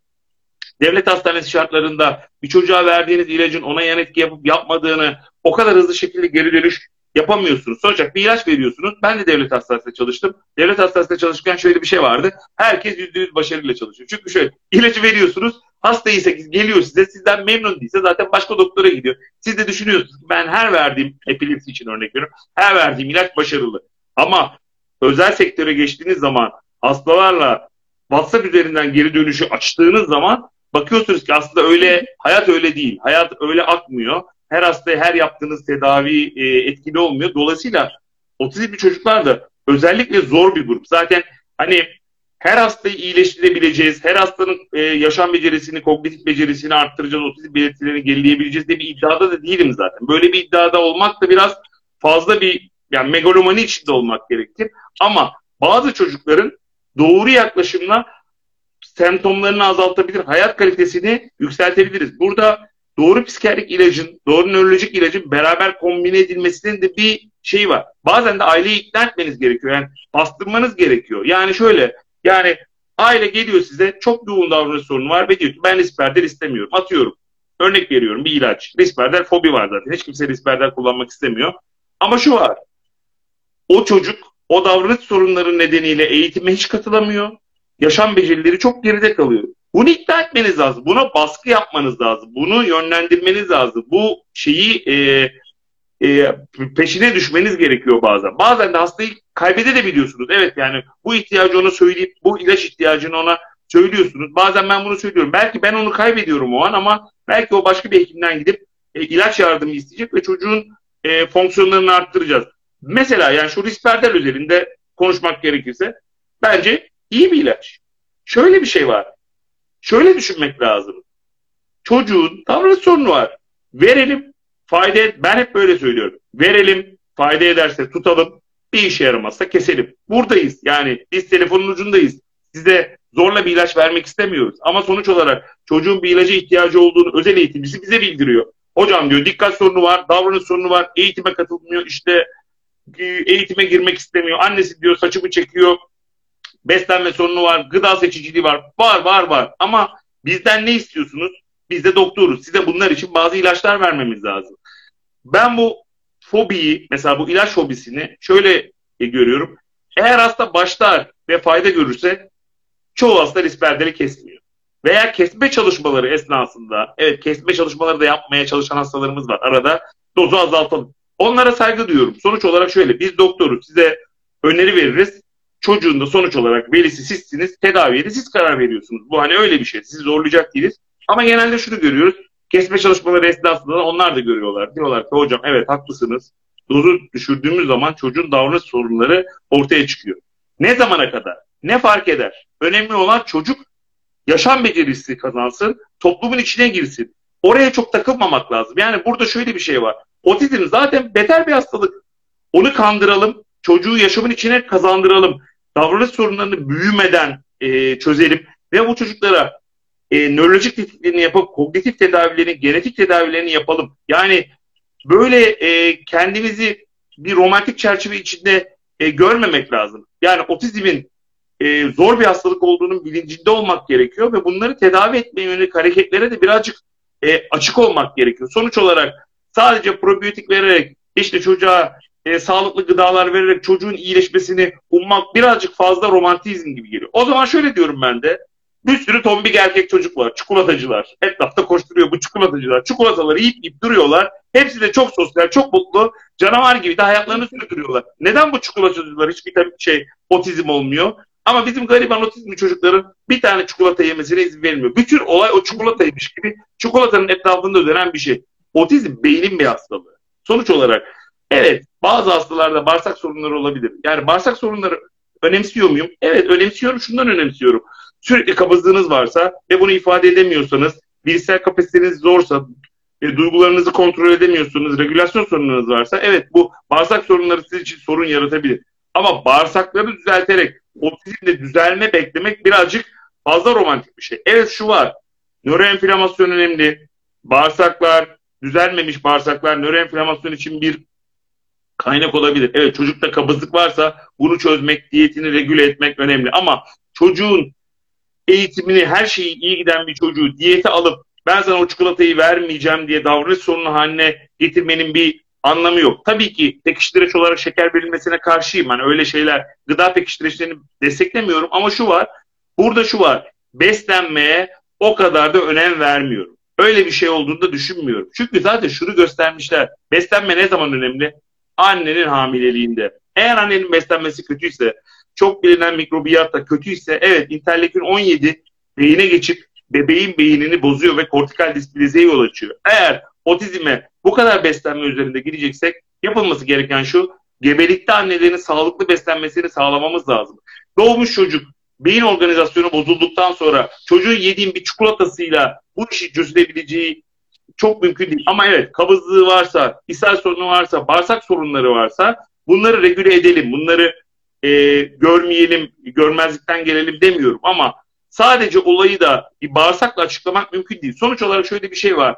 devlet hastanesi şartlarında bir çocuğa verdiğiniz ilacın ona yan etki yapıp yapmadığını o kadar hızlı şekilde geri dönüş yapamıyorsunuz. Sonuçta bir ilaç veriyorsunuz. Ben de devlet hastanesinde çalıştım. Devlet hastanesinde çalışırken şöyle bir şey vardı. Herkes %100 başarıyla çalışıyor. Çünkü şöyle ilacı veriyorsunuz. Hasta ise geliyor size. Sizden memnun değilse zaten başka doktora gidiyor. Siz de düşünüyorsunuz ki ben her verdiğim epilepsi için örnek veriyorum. Her verdiğim ilaç başarılı. Ama özel sektöre geçtiğiniz zaman hastalarla WhatsApp üzerinden geri dönüşü açtığınız zaman bakıyorsunuz ki aslında öyle hayat öyle değil. Hayat öyle akmıyor her hastaya her yaptığınız tedavi e, etkili olmuyor. Dolayısıyla otizmli çocuklar da özellikle zor bir grup. Zaten hani her hastayı iyileştirebileceğiz, her hastanın e, yaşam becerisini, kognitif becerisini arttıracağız, otizm belirtilerini gerileyebileceğiz diye bir iddiada da değilim zaten. Böyle bir iddiada olmak da biraz fazla bir yani megalomani içinde olmak gerekir. Ama bazı çocukların doğru yaklaşımla semptomlarını azaltabilir, hayat kalitesini yükseltebiliriz. Burada doğru psikiyatrik ilacın, doğru nörolojik ilacın beraber kombine edilmesinin de bir şeyi var. Bazen de aileyi ikna etmeniz gerekiyor. Yani bastırmanız gerekiyor. Yani şöyle, yani aile geliyor size çok yoğun davranış sorunu var ve diyor ki ben risperder istemiyorum. Atıyorum. Örnek veriyorum bir ilaç. Risperder fobi var zaten. Hiç kimse risperder kullanmak istemiyor. Ama şu var. O çocuk o davranış sorunları nedeniyle eğitime hiç katılamıyor. Yaşam becerileri çok geride kalıyor. Bunu ikna etmeniz lazım. Buna baskı yapmanız lazım. Bunu yönlendirmeniz lazım. Bu şeyi e, e, peşine düşmeniz gerekiyor bazen. Bazen de hastayı kaybedebiliyorsunuz. Evet yani bu ihtiyacı ona söyleyip bu ilaç ihtiyacını ona söylüyorsunuz. Bazen ben bunu söylüyorum. Belki ben onu kaybediyorum o an ama belki o başka bir hekimden gidip e, ilaç yardımı isteyecek ve çocuğun e, fonksiyonlarını arttıracağız. Mesela yani şu risperder üzerinde konuşmak gerekirse bence iyi bir ilaç. Şöyle bir şey var. Şöyle düşünmek lazım. Çocuğun davranış sorunu var. Verelim, fayda et. Ben hep böyle söylüyorum. Verelim, fayda ederse tutalım, bir işe yaramazsa keselim. Buradayız. Yani biz telefonun ucundayız. Size zorla bir ilaç vermek istemiyoruz. Ama sonuç olarak çocuğun bir ilaca ihtiyacı olduğunu özel eğitimcisi bize bildiriyor. Hocam diyor dikkat sorunu var, davranış sorunu var, eğitime katılmıyor, işte eğitime girmek istemiyor. Annesi diyor saçımı çekiyor, beslenme sorunu var, gıda seçiciliği var. Var var var. Ama bizden ne istiyorsunuz? Biz de doktoruz. Size bunlar için bazı ilaçlar vermemiz lazım. Ben bu fobiyi, mesela bu ilaç fobisini şöyle görüyorum. Eğer hasta başlar ve fayda görürse çoğu hasta risperdeli kesmiyor. Veya kesme çalışmaları esnasında, evet kesme çalışmaları da yapmaya çalışan hastalarımız var. Arada dozu azaltalım. Onlara saygı duyuyorum. Sonuç olarak şöyle, biz doktoruz, size öneri veririz. Çocuğun da sonuç olarak velisi sizsiniz, tedaviye de siz karar veriyorsunuz. Bu hani öyle bir şey, sizi zorlayacak değiliz. Ama genelde şunu görüyoruz, kesme çalışmaları esnasında da onlar da görüyorlar. Diyorlar ki hocam evet haklısınız. Dozu düşürdüğümüz zaman çocuğun davranış sorunları ortaya çıkıyor. Ne zamana kadar? Ne fark eder? Önemli olan çocuk yaşam becerisi kazansın, toplumun içine girsin. Oraya çok takılmamak lazım. Yani burada şöyle bir şey var. Otizm zaten beter bir hastalık. Onu kandıralım, çocuğu yaşamın içine kazandıralım. Davranış sorunlarını büyümeden e, çözelim ve bu çocuklara e, nörolojik tetkiklerini yapıp kognitif tedavilerini, genetik tedavilerini yapalım. Yani böyle e, kendimizi bir romantik çerçeve içinde e, görmemek lazım. Yani otizmin e, zor bir hastalık olduğunun bilincinde olmak gerekiyor ve bunları tedavi etmeye yönelik hareketlere de birazcık e, açık olmak gerekiyor. Sonuç olarak sadece probiyotik vererek işte çocuğa e, sağlıklı gıdalar vererek çocuğun iyileşmesini ummak birazcık fazla romantizm gibi geliyor. O zaman şöyle diyorum ben de bir sürü tombik erkek çocuk var. Çikolatacılar. Etrafta koşturuyor bu çikolatacılar. Çikolataları yiyip yiyip duruyorlar. Hepsi de çok sosyal, çok mutlu. Canavar gibi de hayatlarını sürdürüyorlar. Neden bu çikolatacılar hiçbir şey otizm olmuyor? Ama bizim gariban otizmli çocukların bir tane çikolata yemesine izin verilmiyor. Bütün olay o çikolataymış gibi çikolatanın etrafında dönen bir şey. Otizm beynin bir hastalığı. Sonuç olarak evet bazı hastalarda bağırsak sorunları olabilir. Yani bağırsak sorunları önemsiyor muyum? Evet önemsiyorum. Şundan önemsiyorum sürekli kabızlığınız varsa ve bunu ifade edemiyorsanız, bilişsel kapasiteniz zorsa, e, duygularınızı kontrol edemiyorsunuz, regülasyon sorunlarınız varsa evet bu bağırsak sorunları sizin için sorun yaratabilir. Ama bağırsakları düzelterek otizmde düzelme beklemek birazcık fazla romantik bir şey. Evet şu var. Nöroenflamasyon önemli. Bağırsaklar, düzelmemiş bağırsaklar nöroenflamasyon için bir kaynak olabilir. Evet çocukta kabızlık varsa bunu çözmek, diyetini regüle etmek önemli. Ama çocuğun eğitimini, her şeyi iyi giden bir çocuğu diyete alıp ben sana o çikolatayı vermeyeceğim diye davranış sorunu haline getirmenin bir anlamı yok. Tabii ki pekiştireç olarak şeker verilmesine karşıyım. Hani öyle şeyler, gıda pekiştireçlerini desteklemiyorum ama şu var, burada şu var, beslenmeye o kadar da önem vermiyorum. Öyle bir şey olduğunu da düşünmüyorum. Çünkü zaten şunu göstermişler. Beslenme ne zaman önemli? Annenin hamileliğinde. Eğer annenin beslenmesi kötüyse, çok bilinen mikrobiyat da kötüyse evet interleukin 17 beyine geçip bebeğin beynini bozuyor ve kortikal displazeye yol açıyor. Eğer otizme bu kadar beslenme üzerinde gideceksek yapılması gereken şu gebelikte annelerin sağlıklı beslenmesini sağlamamız lazım. Doğmuş çocuk beyin organizasyonu bozulduktan sonra çocuğun yediğin bir çikolatasıyla bu işi çözülebileceği çok mümkün değil. Ama evet kabızlığı varsa, ishal sorunu varsa, bağırsak sorunları varsa bunları regüle edelim. Bunları e, görmeyelim, görmezlikten gelelim demiyorum ama sadece olayı da bir bağırsakla açıklamak mümkün değil. Sonuç olarak şöyle bir şey var.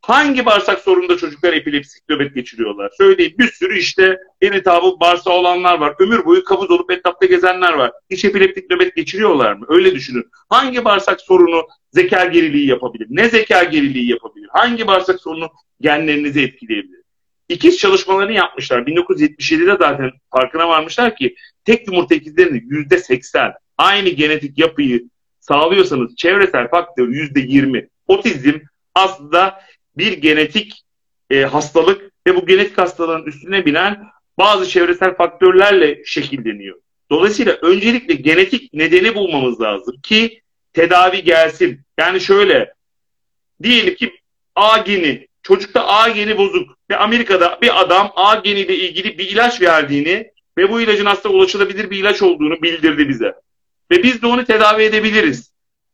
Hangi bağırsak sorununda çocuklar epilepsik nöbet geçiriyorlar? Söyleyeyim bir sürü işte irritabı bağırsağı olanlar var. Ömür boyu kabız olup etrafta gezenler var. Hiç epileptik nöbet geçiriyorlar mı? Öyle düşünün. Hangi bağırsak sorunu zeka geriliği yapabilir? Ne zeka geriliği yapabilir? Hangi bağırsak sorunu genlerinizi etkileyebilir? İkiz çalışmalarını yapmışlar. 1977'de zaten farkına varmışlar ki tek yumurta ikizlerinin yüzde seksen aynı genetik yapıyı sağlıyorsanız çevresel faktör yüzde yirmi. Otizm aslında bir genetik e, hastalık ve bu genetik hastalığın üstüne binen bazı çevresel faktörlerle şekilleniyor. Dolayısıyla öncelikle genetik nedeni bulmamız lazım ki tedavi gelsin. Yani şöyle diyelim ki A geni, çocukta A geni bozuk ve Amerika'da bir adam A geniyle ilgili bir ilaç verdiğini ve bu ilacın aslında ulaşılabilir bir ilaç olduğunu bildirdi bize. Ve biz de onu tedavi edebiliriz.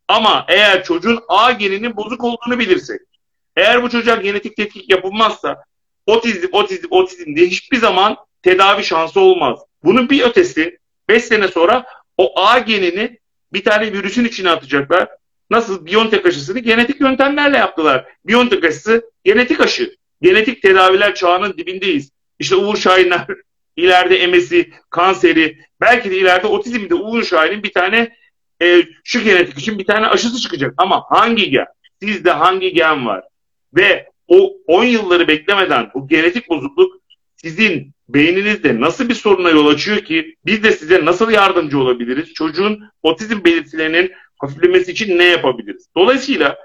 Ama eğer çocuğun A geninin bozuk olduğunu bilirsek, eğer bu çocuğa genetik tetkik yapılmazsa otizm, otizm, otizm diye hiçbir zaman tedavi şansı olmaz. Bunun bir ötesi 5 sene sonra o A genini bir tane virüsün içine atacaklar. Nasıl Biontech aşısını genetik yöntemlerle yaptılar. Biontech aşısı genetik aşı. Genetik tedaviler çağının dibindeyiz. İşte Uğur Şahinler [laughs] ileride emesi, kanseri, belki de ileride otizmde Uğur Şahin'in bir tane e, şu genetik için bir tane aşısı çıkacak. Ama hangi gen? Sizde hangi gen var? Ve o 10 yılları beklemeden bu genetik bozukluk sizin beyninizde nasıl bir soruna yol açıyor ki biz de size nasıl yardımcı olabiliriz? Çocuğun otizm belirtilerinin hafiflemesi için ne yapabiliriz? Dolayısıyla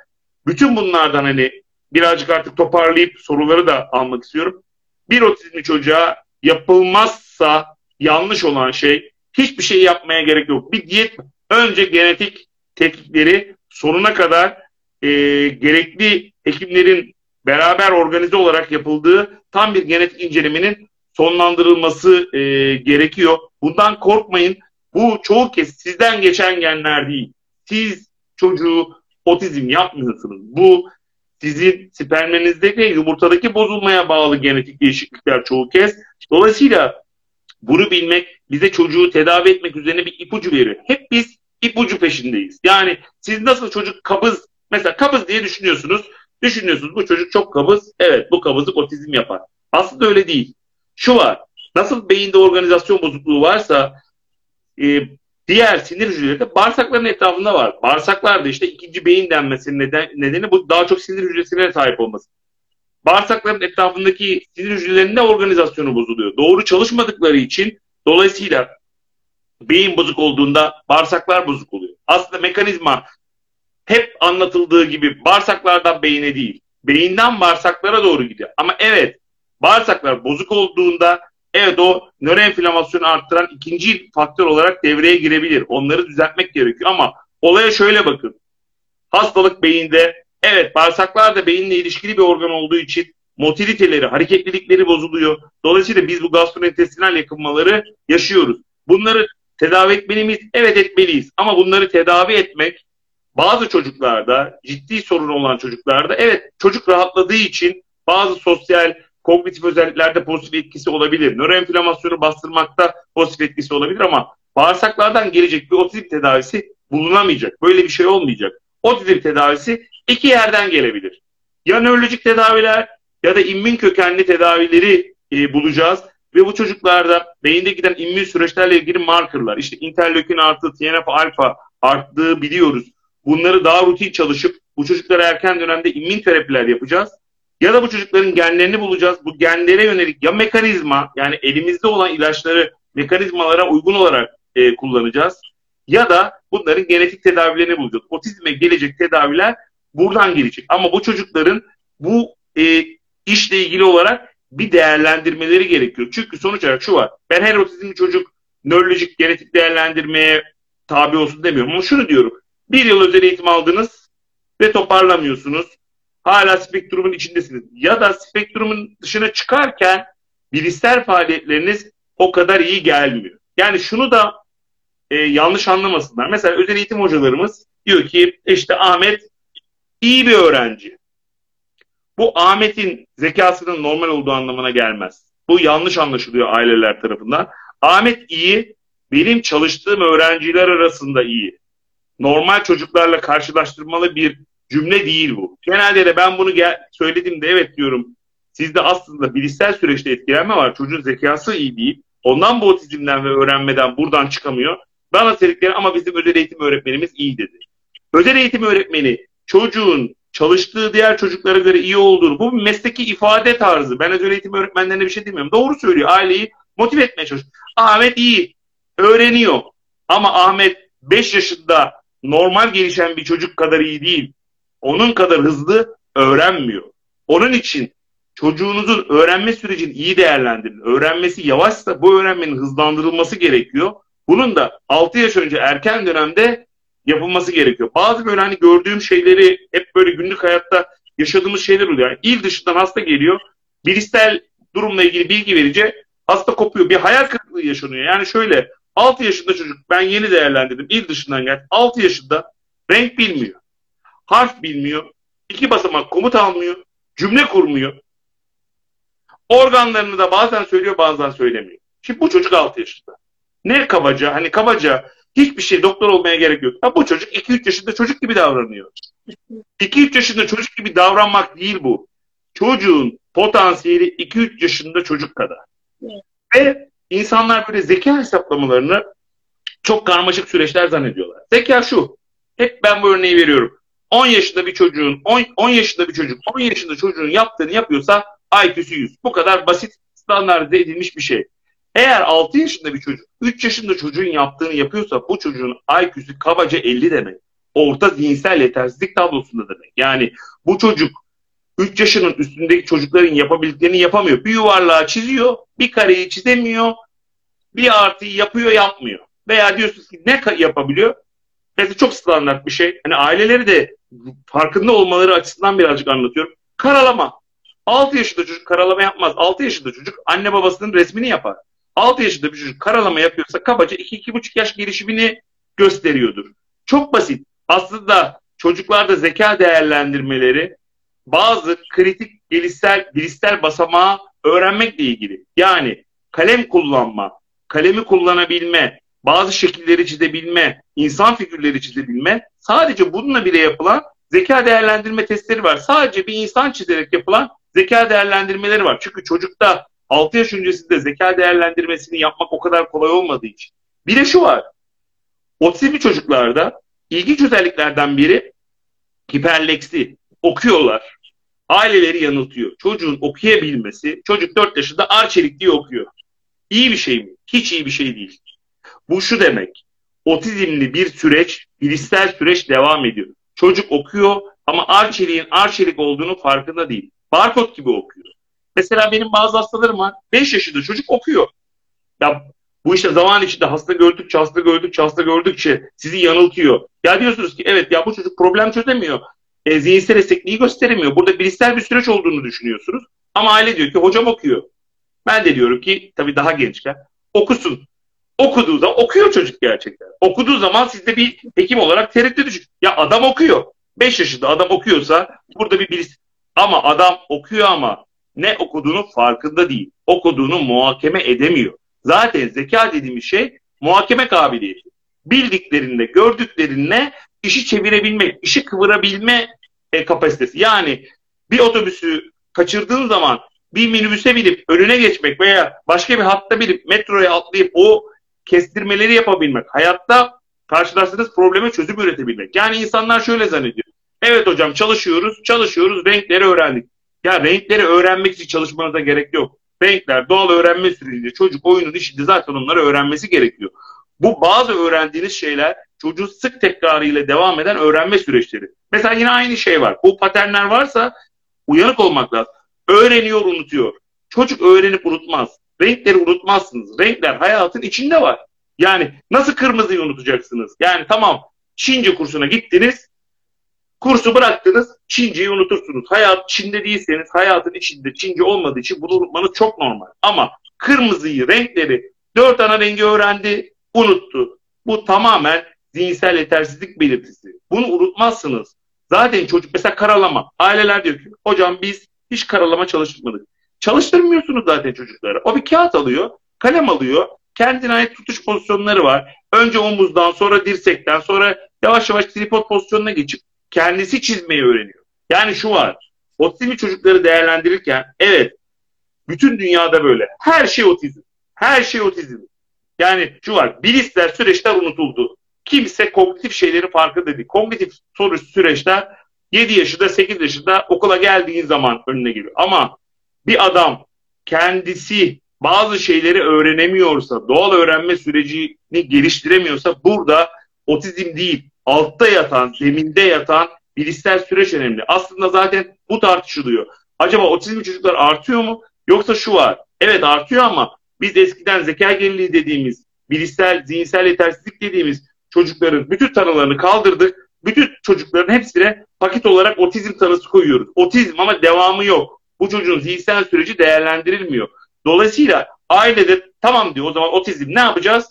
bütün bunlardan hani birazcık artık toparlayıp soruları da almak istiyorum. Bir otizmli çocuğa yapılmazsa yanlış olan şey hiçbir şey yapmaya gerek yok. Bir diyet önce genetik tetkikleri sonuna kadar e, gerekli hekimlerin beraber organize olarak yapıldığı tam bir genetik incelemenin sonlandırılması e, gerekiyor. Bundan korkmayın. Bu çoğu kez sizden geçen genler değil. Siz çocuğu otizm yapmıyorsunuz. Bu sizin spermenizdeki yumurtadaki bozulmaya bağlı genetik değişiklikler çoğu kez. Dolayısıyla bunu bilmek bize çocuğu tedavi etmek üzerine bir ipucu veriyor. Hep biz ipucu peşindeyiz. Yani siz nasıl çocuk kabız, mesela kabız diye düşünüyorsunuz. Düşünüyorsunuz bu çocuk çok kabız. Evet bu kabızlık otizm yapar. Aslında öyle değil. Şu var. Nasıl beyinde organizasyon bozukluğu varsa e, diğer sinir hücreleri de bağırsakların etrafında var. Bağırsaklar da işte ikinci beyin denmesinin neden, nedeni bu daha çok sinir hücresine sahip olması. Bağırsakların etrafındaki sinir hücrelerinde organizasyonu bozuluyor. Doğru çalışmadıkları için dolayısıyla beyin bozuk olduğunda bağırsaklar bozuk oluyor. Aslında mekanizma hep anlatıldığı gibi bağırsaklardan beyine değil, beyinden bağırsaklara doğru gidiyor. Ama evet, bağırsaklar bozuk olduğunda evet o nöroenflamasyonu arttıran ikinci faktör olarak devreye girebilir. Onları düzeltmek gerekiyor ama olaya şöyle bakın. Hastalık beyinde, evet bağırsaklar da beyinle ilişkili bir organ olduğu için motiliteleri, hareketlilikleri bozuluyor. Dolayısıyla biz bu gastrointestinal yakınmaları yaşıyoruz. Bunları tedavi etmeliyiz? Evet etmeliyiz. Ama bunları tedavi etmek bazı çocuklarda, ciddi sorun olan çocuklarda evet çocuk rahatladığı için bazı sosyal, kognitif özelliklerde pozitif etkisi olabilir. Nöroenflamasyonu bastırmakta pozitif etkisi olabilir ama bağırsaklardan gelecek bir otizm tedavisi bulunamayacak. Böyle bir şey olmayacak. Otizm tedavisi iki yerden gelebilir. Ya nörolojik tedaviler ya da immün kökenli tedavileri e, bulacağız. Ve bu çocuklarda beyinde giden immün süreçlerle ilgili markerlar, işte interleukin artı, TNF alfa arttığı biliyoruz. Bunları daha rutin çalışıp bu çocuklara erken dönemde immün terapiler yapacağız. Ya da bu çocukların genlerini bulacağız. Bu genlere yönelik ya mekanizma yani elimizde olan ilaçları mekanizmalara uygun olarak e, kullanacağız. Ya da bunların genetik tedavilerini bulacağız. Otizme gelecek tedaviler buradan gelecek. Ama bu çocukların bu e, işle ilgili olarak bir değerlendirmeleri gerekiyor. Çünkü sonuç olarak şu var. Ben her otizmli çocuk nörolojik genetik değerlendirmeye tabi olsun demiyorum. Ama şunu diyorum. Bir yıl özel eğitim aldınız ve toparlamıyorsunuz. Hala spektrumun içindesiniz. Ya da spektrumun dışına çıkarken bilişsel faaliyetleriniz o kadar iyi gelmiyor. Yani şunu da e, yanlış anlamasınlar. Mesela özel eğitim hocalarımız diyor ki işte Ahmet iyi bir öğrenci. Bu Ahmet'in zekasının normal olduğu anlamına gelmez. Bu yanlış anlaşılıyor aileler tarafından. Ahmet iyi, benim çalıştığım öğrenciler arasında iyi. Normal çocuklarla karşılaştırmalı bir cümle değil bu. Genelde de ben bunu gel- söylediğimde evet diyorum. Sizde aslında bilişsel süreçte etkilenme var. Çocuğun zekası iyi değil. Ondan bu otizmden ve öğrenmeden buradan çıkamıyor. Bana dedikleri ama bizim özel eğitim öğretmenimiz iyi dedi. Özel eğitim öğretmeni çocuğun çalıştığı diğer çocuklara göre iyi olduğunu, bu bir mesleki ifade tarzı. Ben özel eğitim öğretmenlerine bir şey demiyorum. Doğru söylüyor. Aileyi motive etmeye çalışıyor. Ahmet iyi, öğreniyor. Ama Ahmet 5 yaşında normal gelişen bir çocuk kadar iyi değil. Onun kadar hızlı öğrenmiyor. Onun için çocuğunuzun öğrenme sürecini iyi değerlendirin. Öğrenmesi yavaşsa bu öğrenmenin hızlandırılması gerekiyor. Bunun da 6 yaş önce erken dönemde yapılması gerekiyor. Bazı böyle hani gördüğüm şeyleri hep böyle günlük hayatta yaşadığımız şeyler oluyor. Yani il dışından hasta geliyor. Bilişsel durumla ilgili bilgi verince hasta kopuyor. Bir hayal kırıklığı yaşanıyor. Yani şöyle 6 yaşında çocuk ben yeni değerlendirdim. il dışından geldi. 6 yaşında renk bilmiyor. Harf bilmiyor. iki basamak komut almıyor. Cümle kurmuyor. Organlarını da bazen söylüyor bazen söylemiyor. Şimdi bu çocuk 6 yaşında. Ne kabaca hani kabaca hiçbir şey doktor olmaya gerek yok. Ha, bu çocuk 2-3 yaşında çocuk gibi davranıyor. 2-3 yaşında çocuk gibi davranmak değil bu. Çocuğun potansiyeli 2-3 yaşında çocuk kadar. Evet. Ve insanlar böyle zeka hesaplamalarını çok karmaşık süreçler zannediyorlar. Zeka şu. Hep ben bu örneği veriyorum. 10 yaşında bir çocuğun 10, 10 yaşında bir çocuk 10 yaşında çocuğun yaptığını yapıyorsa IQ'su 100. Bu kadar basit standartize edilmiş bir şey. Eğer 6 yaşında bir çocuk 3 yaşında çocuğun yaptığını yapıyorsa bu çocuğun IQ'su kabaca 50 demek. Orta zihinsel yetersizlik tablosunda demek. Yani bu çocuk 3 yaşının üstündeki çocukların yapabildiklerini yapamıyor. Bir yuvarlağı çiziyor, bir kareyi çizemiyor, bir artıyı yapıyor, yapmıyor. Veya diyorsunuz ki ne yapabiliyor? Mesela çok standart bir şey. Hani aileleri de farkında olmaları açısından birazcık anlatıyorum. Karalama. 6 yaşında çocuk karalama yapmaz. 6 yaşında çocuk anne babasının resmini yapar. 6 yaşında bir çocuk karalama yapıyorsa kabaca 2-2,5 yaş gelişimini gösteriyordur. Çok basit. Aslında çocuklarda zeka değerlendirmeleri bazı kritik gelişsel, bilişsel basamağı öğrenmekle ilgili. Yani kalem kullanma, kalemi kullanabilme, bazı şekilleri çizebilme, insan figürleri çizebilme sadece bununla bile yapılan zeka değerlendirme testleri var. Sadece bir insan çizerek yapılan zeka değerlendirmeleri var. Çünkü çocukta 6 yaş öncesinde zeka değerlendirmesini yapmak o kadar kolay olmadığı için. Bir de şu var. Otizmli çocuklarda ilginç özelliklerden biri hiperleksi. Okuyorlar. Aileleri yanıltıyor. Çocuğun okuyabilmesi, çocuk 4 yaşında Arçelik diye okuyor. İyi bir şey mi? Hiç iyi bir şey değil. Bu şu demek. Otizmli bir süreç, bilişsel süreç devam ediyor. Çocuk okuyor ama Arçelik'in Arçelik olduğunu farkında değil. Barkod gibi okuyor. Mesela benim bazı hastalarım var. 5 yaşında çocuk okuyor. Ya bu işte zaman içinde hasta gördükçe, hasta gördükçe, hasta gördükçe sizi yanıltıyor. Ya diyorsunuz ki evet ya bu çocuk problem çözemiyor. E, zihinsel esnekliği gösteremiyor. Burada bilişsel bir süreç olduğunu düşünüyorsunuz. Ama aile diyor ki hocam okuyor. Ben de diyorum ki tabii daha gençken okusun. Okuduğu zaman okuyor çocuk gerçekten. Okuduğu zaman sizde bir hekim olarak tereddüt düşün. Ya adam okuyor. 5 yaşında adam okuyorsa burada bir birisi. Ama adam okuyor ama ne okuduğunu farkında değil. Okuduğunu muhakeme edemiyor. Zaten zeka dediğimiz şey muhakeme kabiliyeti. Bildiklerinde, gördüklerine işi çevirebilme, işi kıvırabilme e, kapasitesi. Yani bir otobüsü kaçırdığın zaman bir minibüse binip önüne geçmek veya başka bir hatta binip metroya atlayıp o kestirmeleri yapabilmek. Hayatta karşılaştığınız probleme çözüm üretebilmek. Yani insanlar şöyle zannediyor. Evet hocam çalışıyoruz, çalışıyoruz, renkleri öğrendik. Ya renkleri öğrenmek için çalışmanıza gerek yok. Renkler doğal öğrenme sürecinde çocuk oyunun içinde zaten onları öğrenmesi gerekiyor. Bu bazı öğrendiğiniz şeyler çocuğun sık tekrarıyla devam eden öğrenme süreçleri. Mesela yine aynı şey var. Bu paternler varsa uyanık olmak lazım. Öğreniyor, unutuyor. Çocuk öğrenip unutmaz. Renkleri unutmazsınız. Renkler hayatın içinde var. Yani nasıl kırmızıyı unutacaksınız? Yani tamam Çince kursuna gittiniz, kursu bıraktınız, Çinceyi unutursunuz. Hayat Çin'de değilseniz hayatın içinde Çince olmadığı için bunu unutmanız çok normal. Ama kırmızıyı, renkleri, dört ana rengi öğrendi, unuttu. Bu tamamen zihinsel yetersizlik belirtisi. Bunu unutmazsınız. Zaten çocuk mesela karalama. Aileler diyor ki hocam biz hiç karalama çalışmadık. Çalıştırmıyorsunuz zaten çocuklara. O bir kağıt alıyor, kalem alıyor. Kendine ait tutuş pozisyonları var. Önce omuzdan, sonra dirsekten, sonra yavaş yavaş tripod pozisyonuna geçip kendisi çizmeyi öğreniyor. Yani şu var. Otizmli çocukları değerlendirirken evet bütün dünyada böyle. Her şey otizm. Her şey otizm. Yani şu var. Bilişsel süreçler unutuldu. Kimse kognitif şeylerin farkında değil. Kognitif soru süreçler 7 yaşında 8 yaşında okula geldiğin zaman önüne geliyor. Ama bir adam kendisi bazı şeyleri öğrenemiyorsa, doğal öğrenme sürecini geliştiremiyorsa burada otizm değil, altta yatan, zeminde yatan bilişsel süreç önemli. Aslında zaten bu tartışılıyor. Acaba otizmli çocuklar artıyor mu? Yoksa şu var. Evet artıyor ama biz eskiden zeka geriliği dediğimiz, bilişsel, zihinsel yetersizlik dediğimiz çocukların bütün tanılarını kaldırdık. Bütün çocukların hepsine paket olarak otizm tanısı koyuyoruz. Otizm ama devamı yok. Bu çocuğun zihinsel süreci değerlendirilmiyor. Dolayısıyla ailede tamam diyor o zaman otizm ne yapacağız?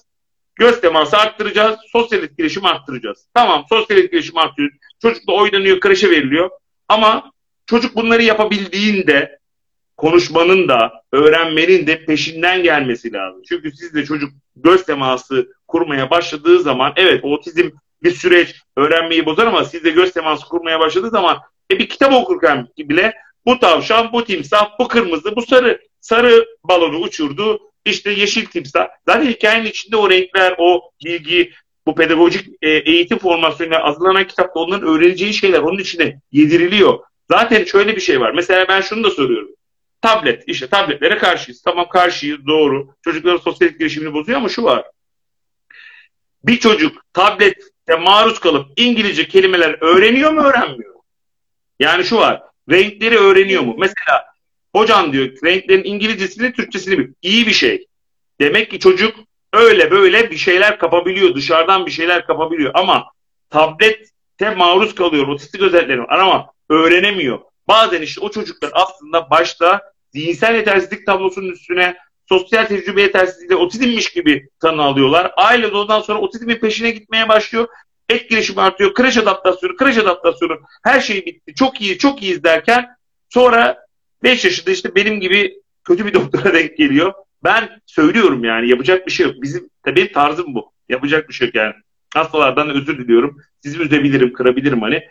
Göz teması arttıracağız, sosyal etkileşim arttıracağız. Tamam sosyal etkileşim artıyor. Çocukla oynanıyor, kreşe veriliyor. Ama çocuk bunları yapabildiğinde konuşmanın da, öğrenmenin de peşinden gelmesi lazım. Çünkü sizde çocuk göz teması kurmaya başladığı zaman evet otizm bir süreç öğrenmeyi bozar ama sizde göz teması kurmaya başladığı zaman e, bir kitap okurken bile bu tavşan, bu timsah, bu kırmızı, bu sarı. Sarı balonu uçurdu, işte yeşil timsah. Zaten hikayenin içinde o renkler, o bilgi, bu pedagojik e, eğitim formasyonuyla hazırlanan kitapta onların öğreneceği şeyler onun içine yediriliyor. Zaten şöyle bir şey var. Mesela ben şunu da soruyorum. Tablet. işte tabletlere karşıyız. Tamam karşıyız doğru. Çocukların sosyal etkileşimini bozuyor ama şu var. Bir çocuk tablete maruz kalıp İngilizce kelimeler öğreniyor mu öğrenmiyor mu? Yani şu var. Renkleri öğreniyor mu? Mesela hocam diyor renklerin İngilizcesini Türkçesini bil. İyi bir şey. Demek ki çocuk öyle böyle bir şeyler kapabiliyor. Dışarıdan bir şeyler kapabiliyor. Ama tablette maruz kalıyor. Otistik özellikleri var ama öğrenemiyor. Bazen işte o çocuklar aslında başta zihinsel yetersizlik tablosunun üstüne sosyal tecrübe yetersizliğiyle otizmmiş gibi tanı alıyorlar. Aile de ondan sonra otizmin peşine gitmeye başlıyor. Etkileşim artıyor. Kreş adaptasyonu, kreş adaptasyonu her şey bitti. Çok iyi, çok iyiyiz derken sonra 5 yaşında işte benim gibi kötü bir [laughs] doktora denk geliyor. Ben söylüyorum yani yapacak bir şey yok. Bizim tabii tarzım bu. Yapacak bir şey yok yani. Hastalardan özür diliyorum. Sizi üzebilirim, kırabilirim hani.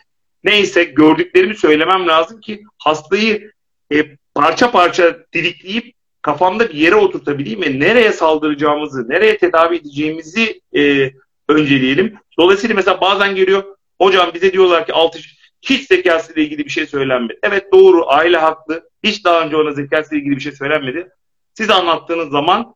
Neyse gördüklerimi söylemem lazım ki hastayı e, parça parça dilikleyip kafamda bir yere oturtabileyim ve nereye saldıracağımızı, nereye tedavi edeceğimizi e, önceleyelim. Dolayısıyla mesela bazen geliyor, hocam bize diyorlar ki altı hiç zekasıyla ilgili bir şey söylenmedi. Evet doğru, aile haklı. Hiç daha önce ona zekasıyla ilgili bir şey söylenmedi. Siz anlattığınız zaman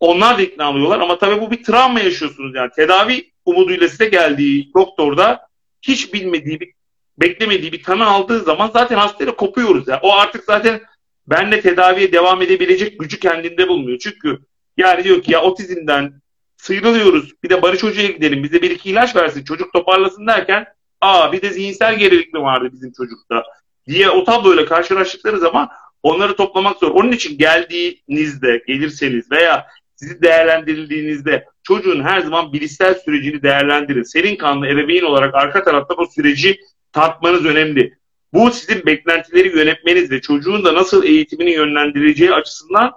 onlar da ikna oluyorlar ama tabii bu bir travma yaşıyorsunuz yani. Tedavi umuduyla size geldiği doktorda hiç bilmediği bir beklemediği bir tanı aldığı zaman zaten hastayla kopuyoruz. Yani. O artık zaten benle tedaviye devam edebilecek gücü kendinde bulmuyor. Çünkü yani diyor ki ya otizmden sıyrılıyoruz. Bir de Barış Hoca'ya gidelim. Bize bir iki ilaç versin. Çocuk toparlasın derken aa bir de zihinsel gerilik mi vardı bizim çocukta diye o tabloyla karşılaştıkları zaman onları toplamak zor. Onun için geldiğinizde, gelirseniz veya sizi değerlendirildiğinizde çocuğun her zaman bilişsel sürecini değerlendirin. Serin kanlı ebeveyn olarak arka tarafta bu süreci tartmanız önemli. Bu sizin beklentileri yönetmeniz ve çocuğun da nasıl eğitimini yönlendireceği açısından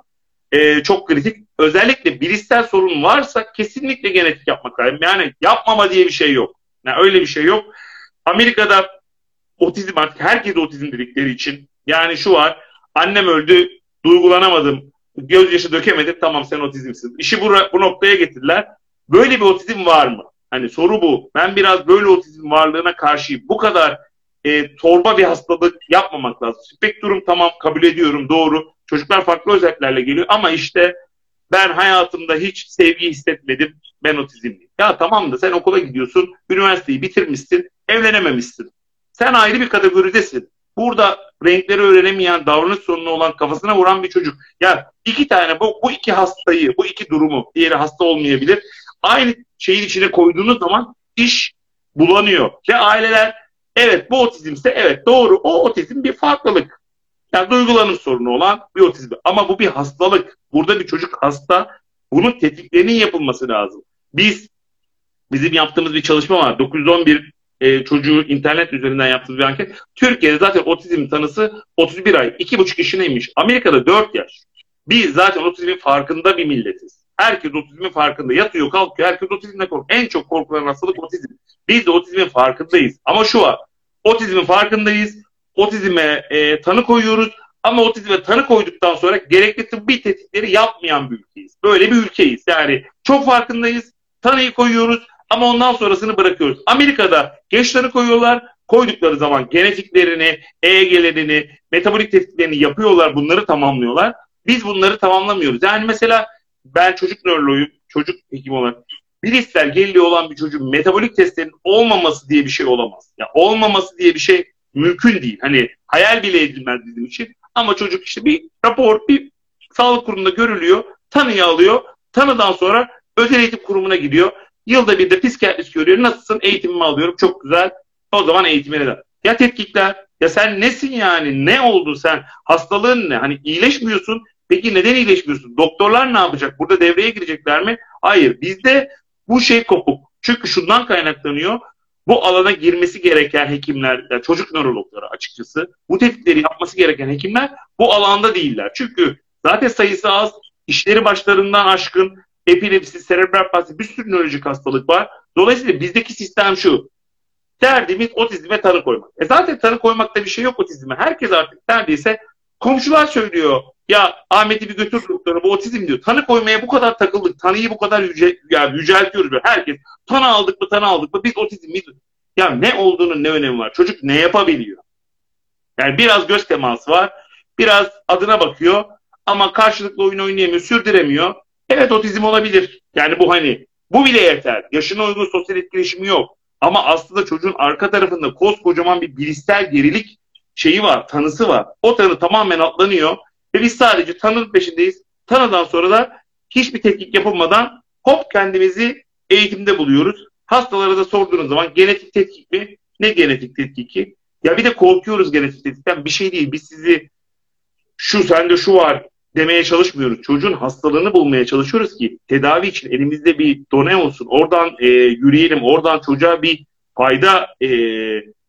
e, çok kritik. Özellikle bilişsel sorun varsa kesinlikle genetik yapmak lazım. Yani yapmama diye bir şey yok. Yani öyle bir şey yok. Amerika'da otizm artık herkes otizm dedikleri için yani şu var annem öldü duygulanamadım gözyaşı dökemedim tamam sen otizmsin. İşi bu, bu noktaya getirdiler. Böyle bir otizm var mı? Hani soru bu. Ben biraz böyle otizm varlığına karşıyım. Bu kadar e, torba bir hastalık yapmamak lazım. Spektrum tamam kabul ediyorum doğru. Çocuklar farklı özelliklerle geliyor ama işte ben hayatımda hiç sevgi hissetmedim. Ben otizmliyim. Ya tamam da sen okula gidiyorsun, üniversiteyi bitirmişsin, evlenememişsin. Sen ayrı bir kategoridesin. Burada renkleri öğrenemeyen, davranış sorunu olan, kafasına vuran bir çocuk. Ya iki tane bu, bu iki hastayı, bu iki durumu, diğeri hasta olmayabilir. Aynı şeyin içine koyduğunuz zaman iş bulanıyor. Ve aileler evet bu otizmse evet doğru o otizm bir farklılık. Yani duygulanım sorunu olan bir otizm. Ama bu bir hastalık. Burada bir çocuk hasta. Bunun tetiklerinin yapılması lazım. Biz bizim yaptığımız bir çalışma var. 911 e, çocuğu internet üzerinden yaptığımız bir anket. Türkiye'de zaten otizm tanısı 31 ay, 2,5 yaşındaymış. Amerika'da 4 yaş. Biz zaten otizmin farkında bir milletiz. Herkes otizmin farkında. Yatıyor kalkıyor. Herkes otizmle korkuyor. En çok korkulan hastalık otizm. Biz de otizmin farkındayız. Ama şu var. Otizmin farkındayız. Otizme e, tanı koyuyoruz. Ama otizme tanı koyduktan sonra gerekli tıbbi tetkikleri yapmayan bir ülkeyiz. Böyle bir ülkeyiz. Yani çok farkındayız. Tanıyı koyuyoruz ama ondan sonrasını bırakıyoruz. Amerika'da geç tanı koyuyorlar. Koydukları zaman genetiklerini, EEG'lerini, metabolik tetkiklerini yapıyorlar. Bunları tamamlıyorlar. Biz bunları tamamlamıyoruz. Yani mesela ben çocuk nöroloğuyum, çocuk hekimi olarak bilişsel geriliği olan bir çocuğun metabolik testlerinin olmaması diye bir şey olamaz. Ya yani olmaması diye bir şey mümkün değil. Hani hayal bile edilmez bizim için. Ama çocuk işte bir rapor, bir sağlık kurumunda görülüyor, tanıyı alıyor. Tanıdan sonra özel eğitim kurumuna gidiyor. Yılda bir de psikiyatrist görüyor. Nasılsın? Eğitimimi alıyorum. Çok güzel. O zaman eğitimine de. Ya tetkikler. Ya sen nesin yani? Ne oldu sen? Hastalığın ne? Hani iyileşmiyorsun. Peki neden iyileşmiyorsun? Doktorlar ne yapacak? Burada devreye girecekler mi? Hayır. Bizde bu şey kopuk. Çünkü şundan kaynaklanıyor. Bu alana girmesi gereken hekimler, yani çocuk nörologları açıkçası, bu tetkikleri yapması gereken hekimler bu alanda değiller. Çünkü zaten sayısı az, işleri başlarından aşkın, epilepsi, serebral palsi bir sürü nörolojik hastalık var. Dolayısıyla bizdeki sistem şu. Derdimiz otizme tanı koymak. E zaten tanı koymakta bir şey yok otizme. Herkes artık neredeyse komşular söylüyor. Ya Ahmet'i bir götür doktora bu otizm diyor. Tanı koymaya bu kadar takıldık. Tanıyı bu kadar yüce, yani yüceltiyoruz. Böyle. Herkes tanı aldık mı tanı aldık mı biz otizmiz. Ya ne olduğunun ne önemi var? Çocuk ne yapabiliyor? Yani biraz göz teması var. biraz adına bakıyor ama karşılıklı oyun oynayamıyor, sürdüremiyor. Evet otizm olabilir. Yani bu hani bu bile yeter. Yaşına uygun sosyal etkileşimi yok. Ama aslında çocuğun arka tarafında koskocaman bir bilişsel gerilik şeyi var, tanısı var. O tanı tamamen atlanıyor ve biz sadece tanının peşindeyiz. Tanıdan sonra da hiçbir tetkik yapılmadan hop kendimizi eğitimde buluyoruz. Hastalara da sorduğunuz zaman genetik tetkik mi? Ne genetik tetkiki? Ya bir de korkuyoruz genetik tetkikten. Bir şey değil. Biz sizi şu sende şu var demeye çalışmıyoruz. Çocuğun hastalığını bulmaya çalışıyoruz ki tedavi için elimizde bir done olsun. Oradan e, yürüyelim. Oradan çocuğa bir fayda e,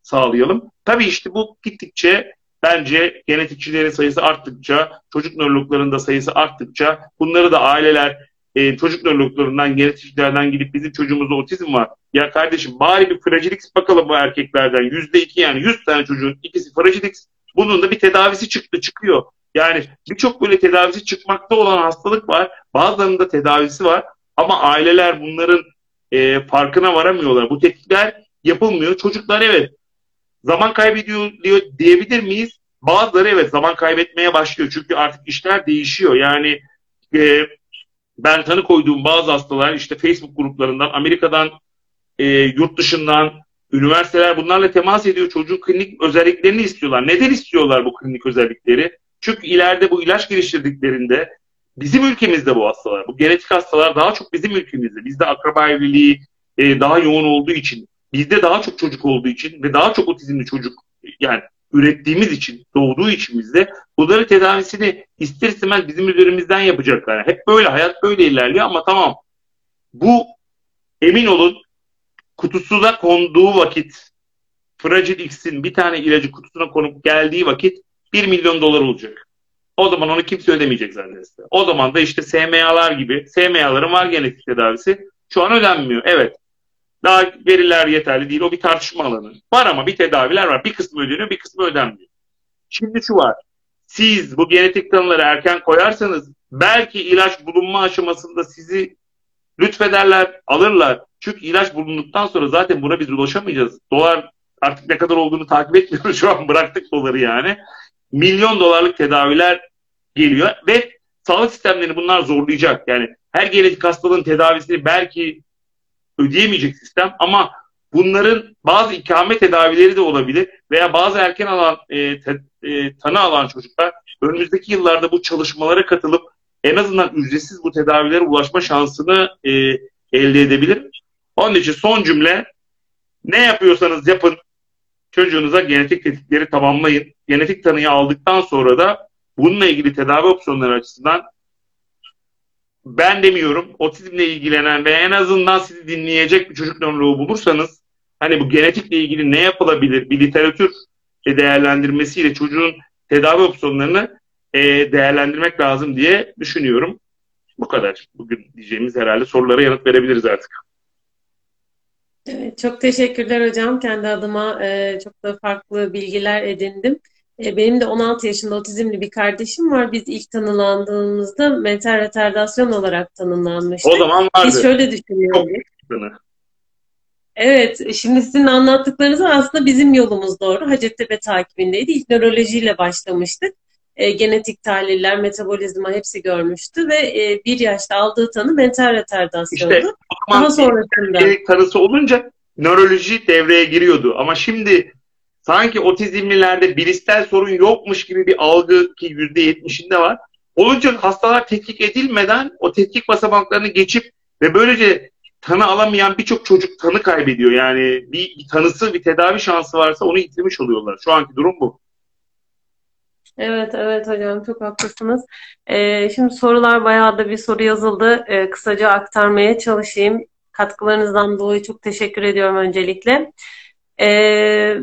sağlayalım. Tabii işte bu gittikçe bence genetikçilerin sayısı arttıkça, çocuk nörologlarının sayısı arttıkça bunları da aileler e, çocuk nörologlarından, genetikçilerden gidip bizim çocuğumuzda otizm var. Ya kardeşim bari bir fragilix bakalım bu erkeklerden. Yüzde iki yani yüz tane çocuğun ikisi fragilix. Bunun da bir tedavisi çıktı, çıkıyor. Yani birçok böyle tedavisi çıkmakta olan hastalık var. Bazılarının da tedavisi var. Ama aileler bunların e, farkına varamıyorlar. Bu tetkikler yapılmıyor. Çocuklar evet zaman kaybediyor diyor, diyebilir miyiz? Bazıları evet zaman kaybetmeye başlıyor. Çünkü artık işler değişiyor. Yani e, ben tanı koyduğum bazı hastalar işte Facebook gruplarından, Amerika'dan, e, yurt dışından, üniversiteler bunlarla temas ediyor. Çocuğun klinik özelliklerini istiyorlar. Neden istiyorlar bu klinik özellikleri? Çünkü ileride bu ilaç geliştirdiklerinde bizim ülkemizde bu hastalar, bu genetik hastalar daha çok bizim ülkemizde. Bizde akraba evliliği e, daha yoğun olduğu için, bizde daha çok çocuk olduğu için ve daha çok otizmli çocuk yani ürettiğimiz için, doğduğu için bizde bunların tedavisini ister istemez bizim üzerimizden yapacaklar. Hep böyle, hayat böyle ilerliyor ama tamam. Bu emin olun kutusuna konduğu vakit Fragile X'in bir tane ilacı kutusuna konup geldiği vakit 1 milyon dolar olacak. O zaman onu kimse ödemeyecek zaten. O zaman da işte SMA'lar gibi, SMA'ların var genetik tedavisi. Şu an ödenmiyor. Evet. Daha veriler yeterli değil. O bir tartışma alanı. Var ama bir tedaviler var. Bir kısmı ödeniyor, bir kısmı ödenmiyor. Şimdi şu var. Siz bu genetik tanıları erken koyarsanız belki ilaç bulunma aşamasında sizi lütfederler, alırlar. Çünkü ilaç bulunduktan sonra zaten buna biz ulaşamayacağız. Dolar artık ne kadar olduğunu takip etmiyoruz. [laughs] Şu an bıraktık doları yani milyon dolarlık tedaviler geliyor ve sağlık sistemlerini bunlar zorlayacak. Yani her genetik hastalığın tedavisini belki ödeyemeyecek sistem ama bunların bazı ikame tedavileri de olabilir veya bazı erken alan e, te, e, tanı alan çocuklar önümüzdeki yıllarda bu çalışmalara katılıp en azından ücretsiz bu tedavilere ulaşma şansını e, elde edebilir. Onun için son cümle ne yapıyorsanız yapın çocuğunuza genetik tetkikleri tamamlayın. Genetik tanıyı aldıktan sonra da bununla ilgili tedavi opsiyonları açısından ben demiyorum otizmle ilgilenen ve en azından sizi dinleyecek bir çocuk nöroloğu bulursanız hani bu genetikle ilgili ne yapılabilir bir literatür değerlendirmesiyle çocuğun tedavi opsiyonlarını e, değerlendirmek lazım diye düşünüyorum. Bu kadar. Bugün diyeceğimiz herhalde sorulara yanıt verebiliriz artık. Evet, çok teşekkürler hocam. Kendi adıma e, çok da farklı bilgiler edindim. E, benim de 16 yaşında otizmli bir kardeşim var. Biz ilk tanılandığımızda mental retardasyon olarak tanımlanmıştık. O zaman vardı. Biz şöyle düşünüyoruz. Evet, şimdi sizin anlattıklarınız aslında bizim yolumuz doğru. Hacettepe takibindeydi. İlk nörolojiyle başlamıştık. E, genetik tahliller, metabolizma hepsi görmüştü ve e, bir yaşta aldığı tanı mental retardasyondu. İşte, Daha sonrasında. Tanısı olunca nöroloji devreye giriyordu. Ama şimdi sanki otizmlilerde bilişsel sorun yokmuş gibi bir algı ki %70'inde var. Olunca hastalar tetkik edilmeden o tetkik basamaklarını geçip ve böylece tanı alamayan birçok çocuk tanı kaybediyor. Yani bir, bir tanısı, bir tedavi şansı varsa onu yitirmiş oluyorlar. Şu anki durum bu. Evet, evet hocam çok haklısınız. Ee, şimdi sorular bayağı da bir soru yazıldı. Ee, kısaca aktarmaya çalışayım. Katkılarınızdan dolayı çok teşekkür ediyorum öncelikle. Ee,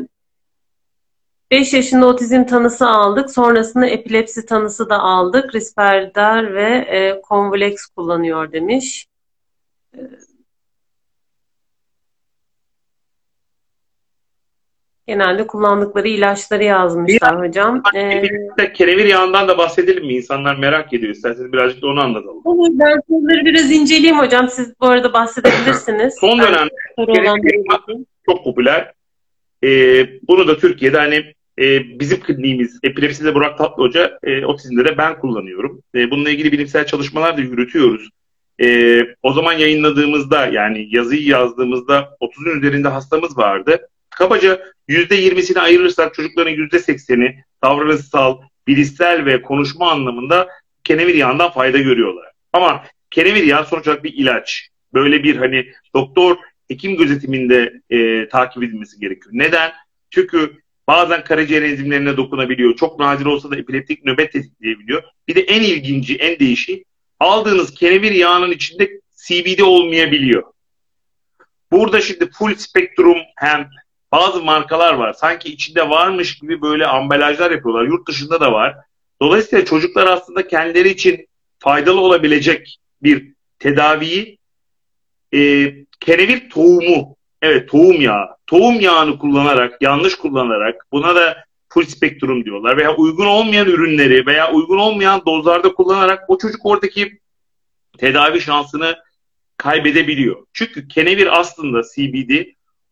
5 yaşında otizm tanısı aldık. Sonrasında epilepsi tanısı da aldık. Risperdal ve e, Convlex kullanıyor demiş. Ee, genelde kullandıkları ilaçları yazmışlar ya, hocam. Ee, kerevir yağından da bahsedelim mi? İnsanlar merak ediyor. İsterseniz birazcık da onu anlatalım. Olur. Ben soruları biraz inceleyeyim hocam. Siz bu arada bahsedebilirsiniz. Son dönemde kerevir çok popüler. Ee, bunu da Türkiye'de hani e, bizim kliniğimiz epilepside Burak Tatlı Hoca, e, otizmde de ben kullanıyorum. E, bununla ilgili bilimsel çalışmalar da yürütüyoruz. E, o zaman yayınladığımızda yani yazıyı yazdığımızda 30'un üzerinde hastamız vardı. Kabaca %20'sini ayırırsak çocukların %80'i davranışsal, bilişsel ve konuşma anlamında kenevir yağından fayda görüyorlar. Ama kenevir yağı sonuç olarak bir ilaç. Böyle bir hani doktor hekim gözetiminde e, takip edilmesi gerekiyor. Neden? Çünkü bazen karaciğer enzimlerine dokunabiliyor. Çok nadir olsa da epileptik nöbet tetikleyebiliyor. Bir de en ilginci, en değişik aldığınız kenevir yağının içinde CBD olmayabiliyor. Burada şimdi full spektrum hem bazı markalar var. Sanki içinde varmış gibi böyle ambalajlar yapıyorlar. Yurt dışında da var. Dolayısıyla çocuklar aslında kendileri için faydalı olabilecek bir tedaviyi e, kenevir tohumu, evet tohum yağı, tohum yağını kullanarak, yanlış kullanarak buna da full spektrum diyorlar veya uygun olmayan ürünleri veya uygun olmayan dozlarda kullanarak o çocuk oradaki tedavi şansını kaybedebiliyor. Çünkü kenevir aslında CBD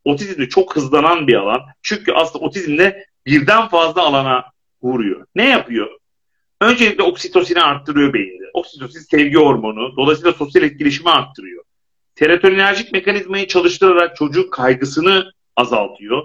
otizmde çok hızlanan bir alan. Çünkü aslında otizmde birden fazla alana vuruyor. Ne yapıyor? Öncelikle oksitosini arttırıyor beyinde. Oksitosin sevgi hormonu. Dolayısıyla sosyal etkileşimi arttırıyor. Serotoninerjik mekanizmayı çalıştırarak çocuk kaygısını azaltıyor.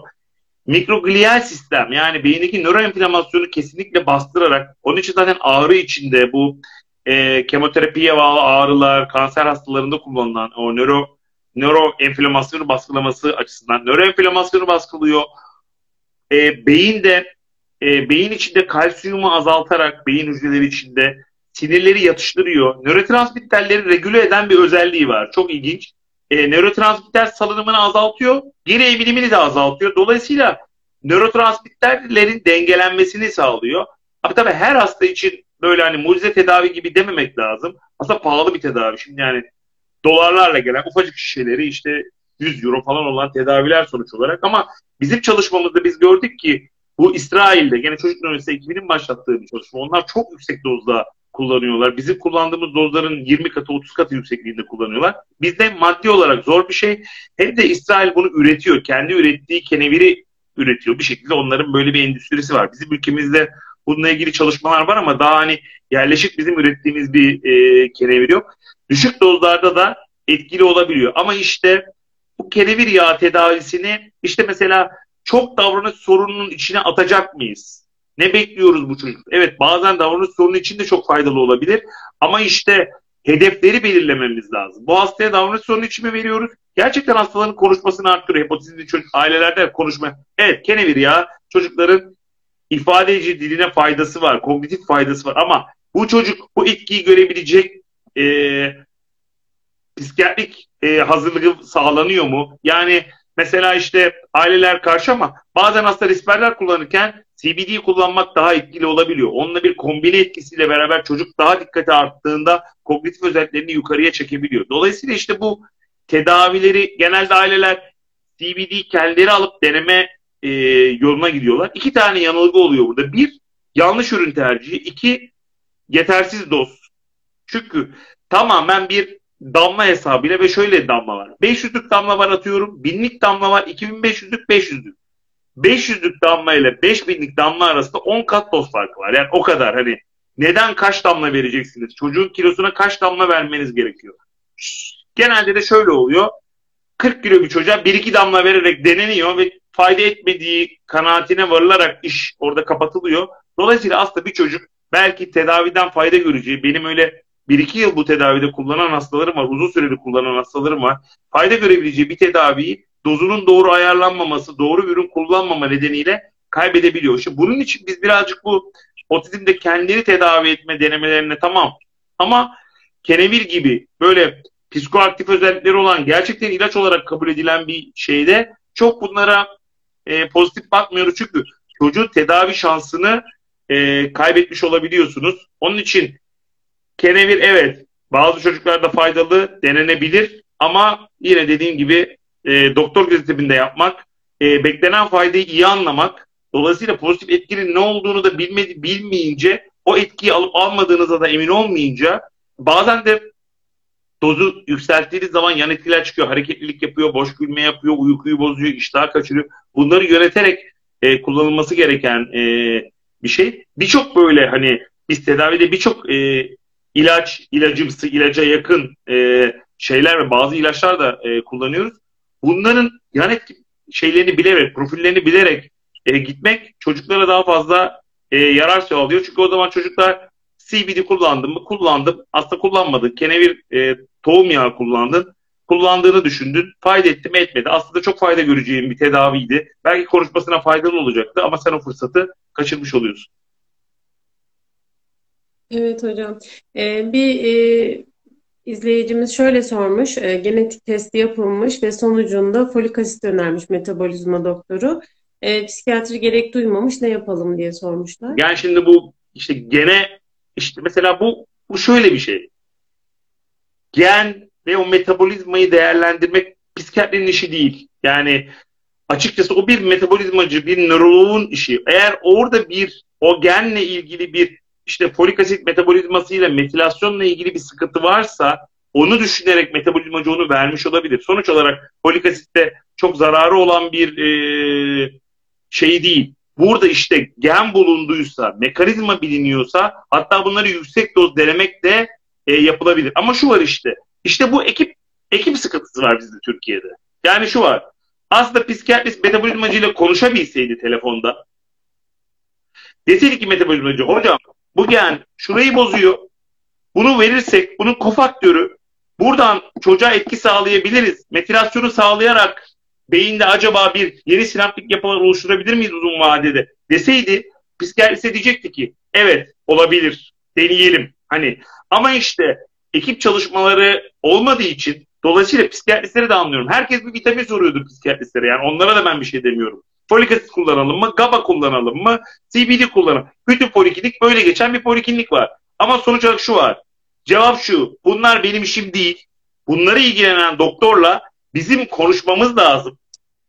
Mikrogliyal sistem yani beyindeki nöroenflamasyonu kesinlikle bastırarak onun için zaten ağrı içinde bu e, kemoterapiye bağlı ağrılar, kanser hastalarında kullanılan o nöro nöroenflamasyonu baskılaması açısından nöroenflamasyonu baskılıyor. E, beyin de e, beyin içinde kalsiyumu azaltarak beyin hücreleri içinde sinirleri yatıştırıyor. Nörotransmitterleri regüle eden bir özelliği var. Çok ilginç. E, nörotransmitter salınımını azaltıyor. Geri emilimini de azaltıyor. Dolayısıyla nörotransmitterlerin dengelenmesini sağlıyor. Ama tabii her hasta için böyle hani mucize tedavi gibi dememek lazım. Aslında pahalı bir tedavi. Şimdi yani dolarlarla gelen ufacık şişeleri işte 100 euro falan olan tedaviler sonuç olarak ama bizim çalışmamızda biz gördük ki bu İsrail'de gene çocuk üniversitesi ekibinin başlattığı bir çalışma. Onlar çok yüksek dozda kullanıyorlar. Bizim kullandığımız dozların 20 katı 30 katı yüksekliğinde kullanıyorlar. Bizde maddi olarak zor bir şey. Hem de İsrail bunu üretiyor. Kendi ürettiği keneviri üretiyor. Bir şekilde onların böyle bir endüstrisi var. Bizim ülkemizde bununla ilgili çalışmalar var ama daha hani yerleşik bizim ürettiğimiz bir e, kenevir yok. Düşük dozlarda da etkili olabiliyor. Ama işte bu kenevir yağı tedavisini işte mesela çok davranış sorununun içine atacak mıyız? Ne bekliyoruz bu çocuk? Evet bazen davranış sorunu için de çok faydalı olabilir. Ama işte hedefleri belirlememiz lazım. Bu hastaya davranış sorunu için mi veriyoruz? Gerçekten hastaların konuşmasını arttırıyor. Hepatitli çocuk ailelerde konuşma. Evet kenevir ya çocukların ifadeci diline faydası var. Kognitif faydası var. Ama bu çocuk bu etkiyi görebilecek e, psikiyatrik e, hazırlığı sağlanıyor mu? Yani mesela işte aileler karşı ama bazen hasta risperler kullanırken CBD kullanmak daha etkili olabiliyor. Onunla bir kombine etkisiyle beraber çocuk daha dikkate arttığında kognitif özelliklerini yukarıya çekebiliyor. Dolayısıyla işte bu tedavileri genelde aileler CBD kendileri alıp deneme e, yoluna gidiyorlar. İki tane yanılgı oluyor burada. Bir, yanlış ürün tercihi. İki, yetersiz doz. Çünkü tamamen bir damla hesabıyla ve şöyle damla var. 500'lük damla var atıyorum. Binlik damla var. 2500'lük 500'lük. 500'lük damla ile 5000'lik damla arasında 10 kat doz farkı var. Yani o kadar hani neden kaç damla vereceksiniz? Çocuğun kilosuna kaç damla vermeniz gerekiyor? Genelde de şöyle oluyor. 40 kilo bir çocuğa 1-2 damla vererek deneniyor ve fayda etmediği kanaatine varılarak iş orada kapatılıyor. Dolayısıyla aslında bir çocuk belki tedaviden fayda göreceği, benim öyle 1-2 yıl bu tedavide kullanan hastalarım var, uzun süreli kullanan hastalarım var. Fayda görebileceği bir tedaviyi dozunun doğru ayarlanmaması, doğru ürün kullanmama nedeniyle kaybedebiliyor. İşte bunun için biz birazcık bu otizmde kendini tedavi etme denemelerine tamam. Ama kenevir gibi böyle psikoaktif özellikleri olan gerçekten ilaç olarak kabul edilen bir şeyde çok bunlara e, pozitif bakmıyoruz. Çünkü çocuğun tedavi şansını e, kaybetmiş olabiliyorsunuz. Onun için kenevir evet bazı çocuklarda faydalı denenebilir ama yine dediğim gibi e, doktor gözetiminde yapmak, e, beklenen faydayı iyi anlamak, dolayısıyla pozitif etkinin ne olduğunu da bilmedi, bilmeyince o etkiyi alıp almadığınıza da emin olmayınca bazen de dozu yükselttiğiniz zaman yan etkiler çıkıyor. Hareketlilik yapıyor, boş gülme yapıyor, uykuyu bozuyor, iştah kaçırıyor. Bunları yöneterek e, kullanılması gereken e, bir şey. Birçok böyle hani biz tedavide birçok e, ilaç, ilacımsı, ilaca yakın e, şeyler ve bazı ilaçlar da e, kullanıyoruz. Bunların yan etki şeylerini bilerek, profillerini bilerek e, gitmek çocuklara daha fazla e, yarar sağlıyor. Çünkü o zaman çocuklar CBD kullandım mı? Kullandım. Aslında kullanmadın. Kenevir e, tohum yağı kullandın. Kullandığını düşündün. Fayda etti mi etmedi. Aslında çok fayda göreceğin bir tedaviydi. Belki konuşmasına faydalı olacaktı ama sen o fırsatı kaçırmış oluyorsun. Evet hocam. Ee, bir e, izleyicimiz şöyle sormuş. E, genetik testi yapılmış ve sonucunda folik asit önermiş metabolizma doktoru. E, psikiyatri gerek duymamış ne yapalım diye sormuşlar. Yani şimdi bu işte gene işte mesela bu bu şöyle bir şey. Gen ve o metabolizmayı değerlendirmek psikiyatrinin işi değil. Yani açıkçası o bir metabolizmacı, bir nöroloğun işi. Eğer orada bir o genle ilgili bir işte folik asit metabolizmasıyla metilasyonla ilgili bir sıkıntı varsa onu düşünerek metabolizmacı onu vermiş olabilir. Sonuç olarak folik asitte çok zararı olan bir e, şey değil. Burada işte gen bulunduysa, mekanizma biliniyorsa hatta bunları yüksek doz denemek de e, yapılabilir. Ama şu var işte. İşte bu ekip ekip sıkıntısı var bizde Türkiye'de. Yani şu var. Aslında psikiyatrist metabolizmacıyla konuşabilseydi telefonda deseydi ki metabolizmacı hocam bu gen şurayı bozuyor. Bunu verirsek bunun kofaktörü buradan çocuğa etki sağlayabiliriz. Metilasyonu sağlayarak beyinde acaba bir yeni sinaptik yapılar oluşturabilir miyiz uzun vadede deseydi psikiyatrist diyecekti ki evet olabilir deneyelim. Hani ama işte ekip çalışmaları olmadığı için dolayısıyla psikiyatristlere de anlıyorum. Herkes bir vitamin soruyordu psikiyatristlere yani onlara da ben bir şey demiyorum. Folik asit kullanalım mı? GABA kullanalım mı? CBD kullanalım. Bütün poliklinik böyle geçen bir poliklinik var. Ama sonuç olarak şu var. Cevap şu. Bunlar benim işim değil. Bunları ilgilenen doktorla bizim konuşmamız lazım.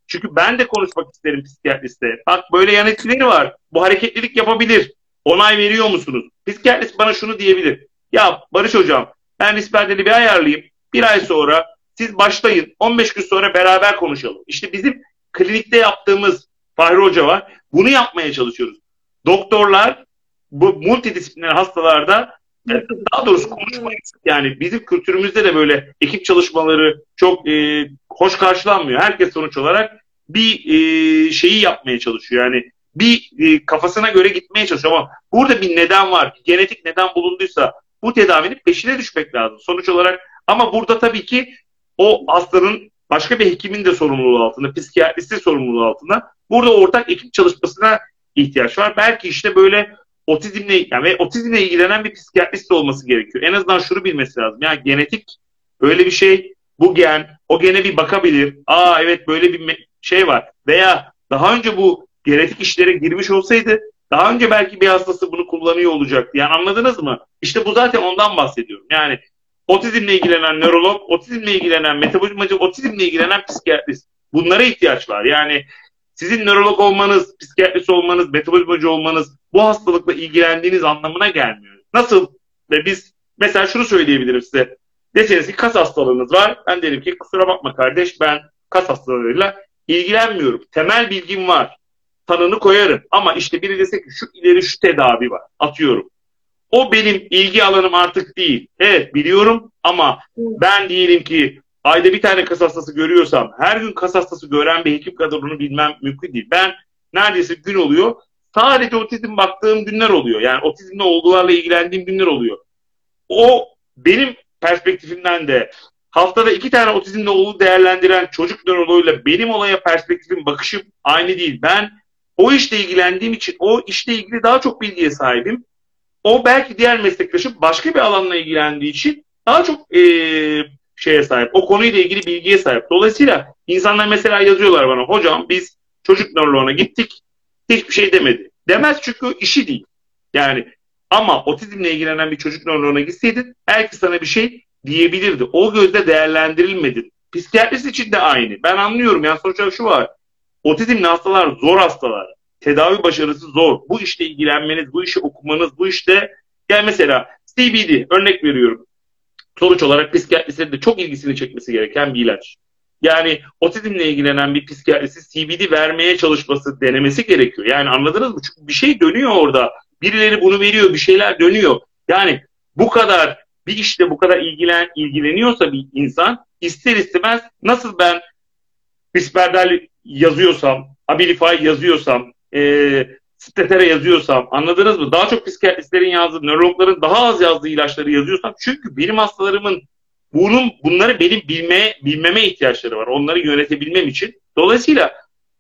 Çünkü ben de konuşmak isterim psikiyatriste. Bak böyle yan etkileri var. Bu hareketlilik yapabilir. Onay veriyor musunuz? Psikiyatrist bana şunu diyebilir. Ya Barış hocam ben risperdeli bir ayarlayayım. Bir ay sonra siz başlayın. 15 gün sonra beraber konuşalım. İşte bizim klinikte yaptığımız Fahri Hoca var. Bunu yapmaya çalışıyoruz. Doktorlar bu multidisipliner hastalarda daha doğrusu konuşmayız. Yani bizim kültürümüzde de böyle ekip çalışmaları çok e, hoş karşılanmıyor. Herkes sonuç olarak bir e, şeyi yapmaya çalışıyor. Yani bir e, kafasına göre gitmeye çalışıyor ama burada bir neden var. Genetik neden bulunduysa bu tedavinin peşine düşmek lazım. Sonuç olarak ama burada tabii ki o hastanın başka bir hekimin de sorumluluğu altında, psikiyatristin sorumluluğu altında burada ortak ekip çalışmasına ihtiyaç var. Belki işte böyle otizmle yani otizmle ilgilenen bir psikiyatrist olması gerekiyor. En azından şunu bilmesi lazım. Yani genetik böyle bir şey bu gen o gene bir bakabilir. Aa evet böyle bir şey var. Veya daha önce bu genetik işlere girmiş olsaydı daha önce belki bir hastası bunu kullanıyor olacaktı. Yani anladınız mı? İşte bu zaten ondan bahsediyorum. Yani otizmle ilgilenen nörolog, otizmle ilgilenen metabolizmacı, otizmle ilgilenen psikiyatrist. Bunlara ihtiyaç var. Yani sizin nörolog olmanız, psikiyatrist olmanız, metabolizmacı olmanız bu hastalıkla ilgilendiğiniz anlamına gelmiyor. Nasıl? Ve biz mesela şunu söyleyebilirim size. Deseniz ki kas hastalığınız var. Ben derim ki kusura bakma kardeş ben kas hastalığıyla ilgilenmiyorum. Temel bilgim var. Tanını koyarım. Ama işte biri dese ki şu ileri şu tedavi var. Atıyorum. O benim ilgi alanım artık değil. Evet biliyorum ama ben diyelim ki ayda bir tane kas hastası görüyorsam her gün kas hastası gören bir hekim kadar onu bilmem mümkün değil. Ben neredeyse gün oluyor. Sadece otizm baktığım günler oluyor. Yani otizmle olgularla ilgilendiğim günler oluyor. O benim perspektifimden de haftada iki tane otizmle oğlu değerlendiren çocuk nöroloğuyla benim olaya perspektifim, bakışım aynı değil. Ben o işle ilgilendiğim için o işle ilgili daha çok bilgiye sahibim. O belki diğer meslektaşım başka bir alanla ilgilendiği için daha çok e, şeye sahip. O konuyla ilgili bilgiye sahip. Dolayısıyla insanlar mesela yazıyorlar bana hocam biz çocuk nöroloğuna gittik hiçbir şey demedi. Demez çünkü işi değil. Yani ama otizmle ilgilenen bir çocuk nöroloğuna gitseydin belki sana bir şey diyebilirdi. O gözde değerlendirilmedi. Psikiyatrist için de aynı. Ben anlıyorum. Yani sonuçta şu var. Otizmli hastalar zor hastalar. Tedavi başarısı zor. Bu işte ilgilenmeniz, bu işi okumanız, bu işte yani mesela CBD örnek veriyorum. Sonuç olarak psikiyatristlerin de çok ilgisini çekmesi gereken bir ilaç. Yani otizmle ilgilenen bir psikiyatrist CBD vermeye çalışması, denemesi gerekiyor. Yani anladınız mı? Çünkü bir şey dönüyor orada. Birileri bunu veriyor, bir şeyler dönüyor. Yani bu kadar bir işte bu kadar ilgilen ilgileniyorsa bir insan ister istemez nasıl ben Bisperdal yazıyorsam, Abilify yazıyorsam, e, Stetere yazıyorsam anladınız mı? Daha çok psikiyatristlerin yazdığı, nörologların daha az yazdığı ilaçları yazıyorsam çünkü benim hastalarımın bunun bunları benim bilmeye bilmeme ihtiyaçları var. Onları yönetebilmem için. Dolayısıyla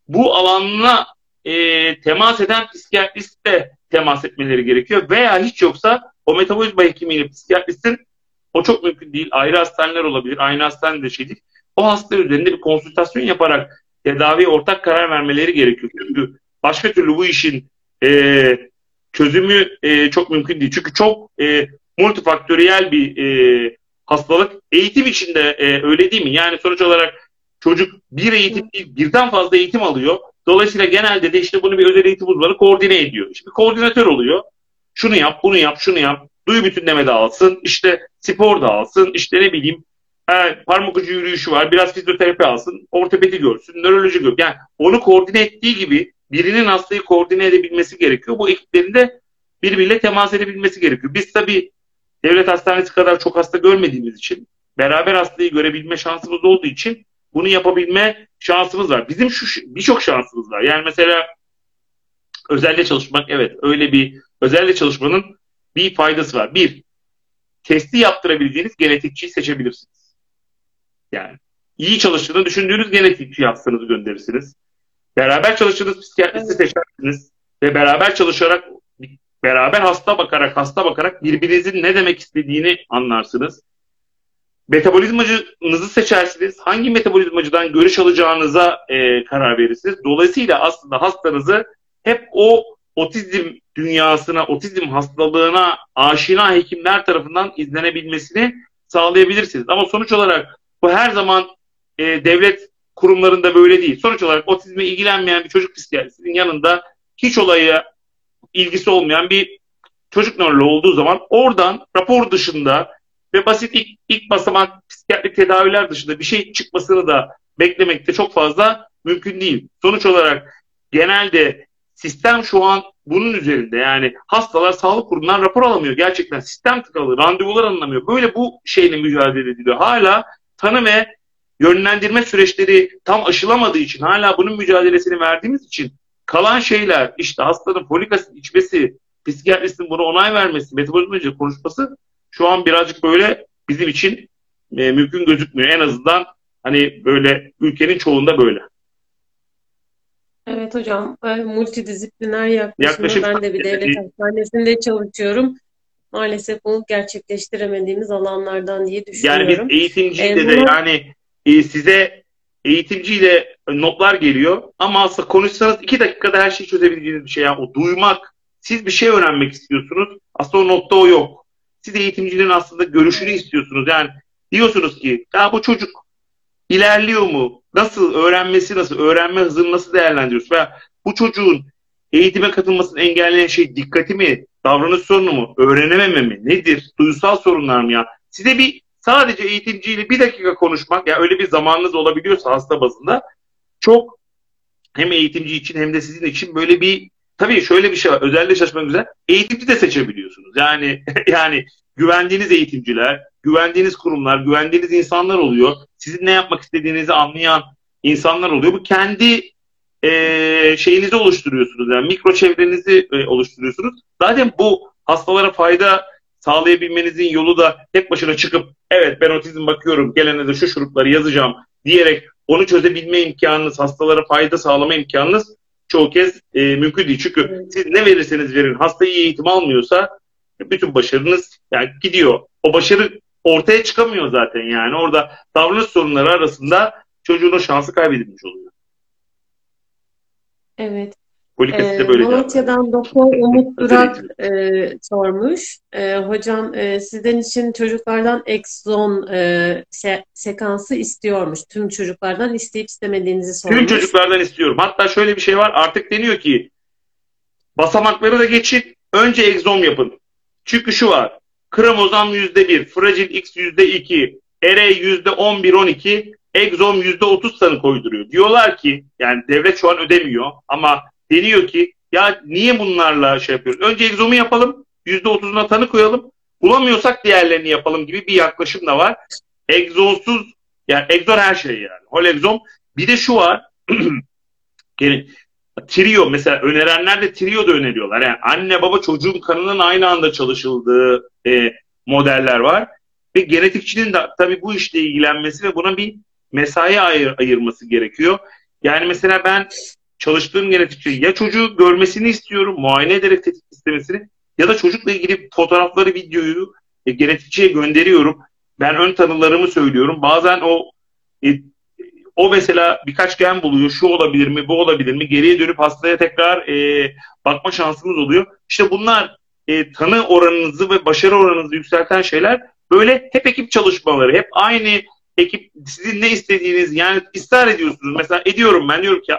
bu alanına e, temas eden psikiyatristle temas etmeleri gerekiyor. Veya hiç yoksa o metabolizma hekimiyle psikiyatristin o çok mümkün değil. Ayrı hastaneler olabilir. Aynı hastane de şey. O hasta üzerinde bir konsültasyon yaparak tedaviye ortak karar vermeleri gerekiyor. Çünkü başka türlü bu işin e, çözümü e, çok mümkün değil. Çünkü çok e, multifaktöriyel bir e, hastalık. Eğitim içinde e, öyle değil mi? Yani sonuç olarak çocuk bir eğitim değil, birden fazla eğitim alıyor. Dolayısıyla genelde de işte bunu bir özel eğitim uzmanı koordine ediyor. Bir koordinatör oluyor. Şunu yap, bunu yap, şunu yap. Duyu bütünleme de alsın, işte spor da alsın, işte ne bileyim e, parmak ucu yürüyüşü var, biraz fizyoterapi alsın, ortopedi görsün, nöroloji görsün. Yani onu koordine ettiği gibi birinin hastayı koordine edebilmesi gerekiyor. Bu ekiplerin de birbiriyle temas edebilmesi gerekiyor. Biz tabii devlet hastanesi kadar çok hasta görmediğimiz için, beraber hastayı görebilme şansımız olduğu için bunu yapabilme şansımız var. Bizim şu birçok şansımız var. Yani mesela özelde çalışmak evet öyle bir özelde çalışmanın bir faydası var. Bir, testi yaptırabildiğiniz genetikçiyi seçebilirsiniz. Yani iyi çalıştığını düşündüğünüz genetikçi hastanızı gönderirsiniz. Beraber çalıştığınız psikiyatristi evet. seçersiniz ve beraber çalışarak beraber hasta bakarak hasta bakarak birbirinizin ne demek istediğini anlarsınız. Metabolizmacınızı seçersiniz. Hangi metabolizmacıdan görüş alacağınıza e, karar verirsiniz. Dolayısıyla aslında hastanızı hep o otizm dünyasına, otizm hastalığına aşina hekimler tarafından izlenebilmesini sağlayabilirsiniz. Ama sonuç olarak bu her zaman e, devlet kurumlarında böyle değil. Sonuç olarak otizme ilgilenmeyen bir çocuk psikiyatrisinin yanında hiç olaya ilgisi olmayan bir çocuk nöroloğu olduğu zaman oradan rapor dışında ve basit ilk, ilk basamak psikiyatrik tedaviler dışında bir şey çıkmasını da beklemekte çok fazla mümkün değil. Sonuç olarak genelde sistem şu an bunun üzerinde yani hastalar sağlık kurumundan rapor alamıyor. Gerçekten sistem tıkalı, randevular alınamıyor. Böyle bu şeyle mücadele ediliyor. Hala tanı ve yönlendirme süreçleri tam aşılamadığı için hala bunun mücadelesini verdiğimiz için kalan şeyler işte hastanın folik asit içmesi, psikiyatristin buna onay vermesi, metabolizmacı konuşması şu an birazcık böyle bizim için e, mümkün gözükmüyor. En azından hani böyle ülkenin çoğunda böyle. Evet hocam, e, multidisipliner yaklaşımı Yaklaşım, ben de bir devlet hastanesinde çalışıyorum. Maalesef bunu gerçekleştiremediğimiz alanlardan diye düşünüyorum. Yani biz eğitimciyle ee, de bunu... yani e, size eğitimciyle notlar geliyor ama aslında konuşsanız iki dakikada her şeyi çözebileceğiniz bir şey. Yani o duymak, siz bir şey öğrenmek istiyorsunuz. Aslında o notta o yok. Siz eğitimcinin aslında görüşünü istiyorsunuz. Yani diyorsunuz ki ya bu çocuk ilerliyor mu? Nasıl? Öğrenmesi nasıl? Öğrenme hızını nasıl değerlendiriyorsunuz? Veya bu çocuğun eğitime katılmasını engelleyen şey dikkati mi? Davranış sorunu mu? Öğrenememe mi? Nedir? Duysal sorunlar mı ya? Size bir sadece eğitimciyle bir dakika konuşmak ya yani öyle bir zamanınız olabiliyorsa hasta bazında çok hem eğitimci için hem de sizin için böyle bir tabii şöyle bir şey var. Özellikle çalışmak güzel. Eğitimci de seçebiliyorsunuz. Yani [laughs] yani güvendiğiniz eğitimciler, güvendiğiniz kurumlar, güvendiğiniz insanlar oluyor. Sizin ne yapmak istediğinizi anlayan insanlar oluyor. Bu kendi e, şeyinizi oluşturuyorsunuz. Yani mikro çevrenizi e, oluşturuyorsunuz. Zaten bu hastalara fayda sağlayabilmenizin yolu da tek başına çıkıp evet ben otizm bakıyorum gelene de şu şurupları yazacağım diyerek onu çözebilme imkanınız, hastalara fayda sağlama imkanınız çoğu kez e, mümkün değil. Çünkü evet. siz ne verirseniz verin hasta iyi eğitim almıyorsa bütün başarınız yani gidiyor. O başarı ortaya çıkamıyor zaten yani. Orada davranış sorunları arasında çocuğun o şansı kaybedilmiş oluyor. Evet. Polikasit'te ee, böyle Malatya'dan Doktor Umut Durak e, sormuş. E, hocam e, sizden için çocuklardan exon e, se sekansı istiyormuş. Tüm çocuklardan isteyip istemediğinizi sormuş. Tüm çocuklardan istiyorum. Hatta şöyle bir şey var. Artık deniyor ki basamakları da geçin. Önce egzom yapın. Çünkü şu var. Kromozom %1, fragil X %2, RE %11-12, egzom %30 tanı koyduruyor. Diyorlar ki yani devlet şu an ödemiyor ama deniyor ki ya niye bunlarla şey yapıyoruz? Önce egzomu yapalım, %30'una tanı koyalım. Bulamıyorsak diğerlerini yapalım gibi bir yaklaşım da var. Egzonsuz yani egzon her şey yani. Whole egzom. Bir de şu var. [clears throat] yani, trio mesela önerenler de trio da öneriyorlar. Yani anne baba çocuğun kanının aynı anda çalışıldığı e, modeller var. Ve genetikçinin de tabii bu işle ilgilenmesi ve buna bir mesai ayır, ayırması gerekiyor. Yani mesela ben çalıştığım genetikçi ya çocuğu görmesini istiyorum, muayene ederek tetkik istemesini ya da çocukla ilgili fotoğrafları, videoyu e, genetikçiye gönderiyorum. Ben ön tanılarımı söylüyorum. Bazen o e, o mesela birkaç gen buluyor. Şu olabilir mi, bu olabilir mi? Geriye dönüp hastaya tekrar e, bakma şansımız oluyor. İşte bunlar e, tanı oranınızı ve başarı oranınızı yükselten şeyler. Böyle hep ekip çalışmaları, hep aynı ekip sizin ne istediğiniz yani ısrar ediyorsunuz. Mesela ediyorum ben diyorum ki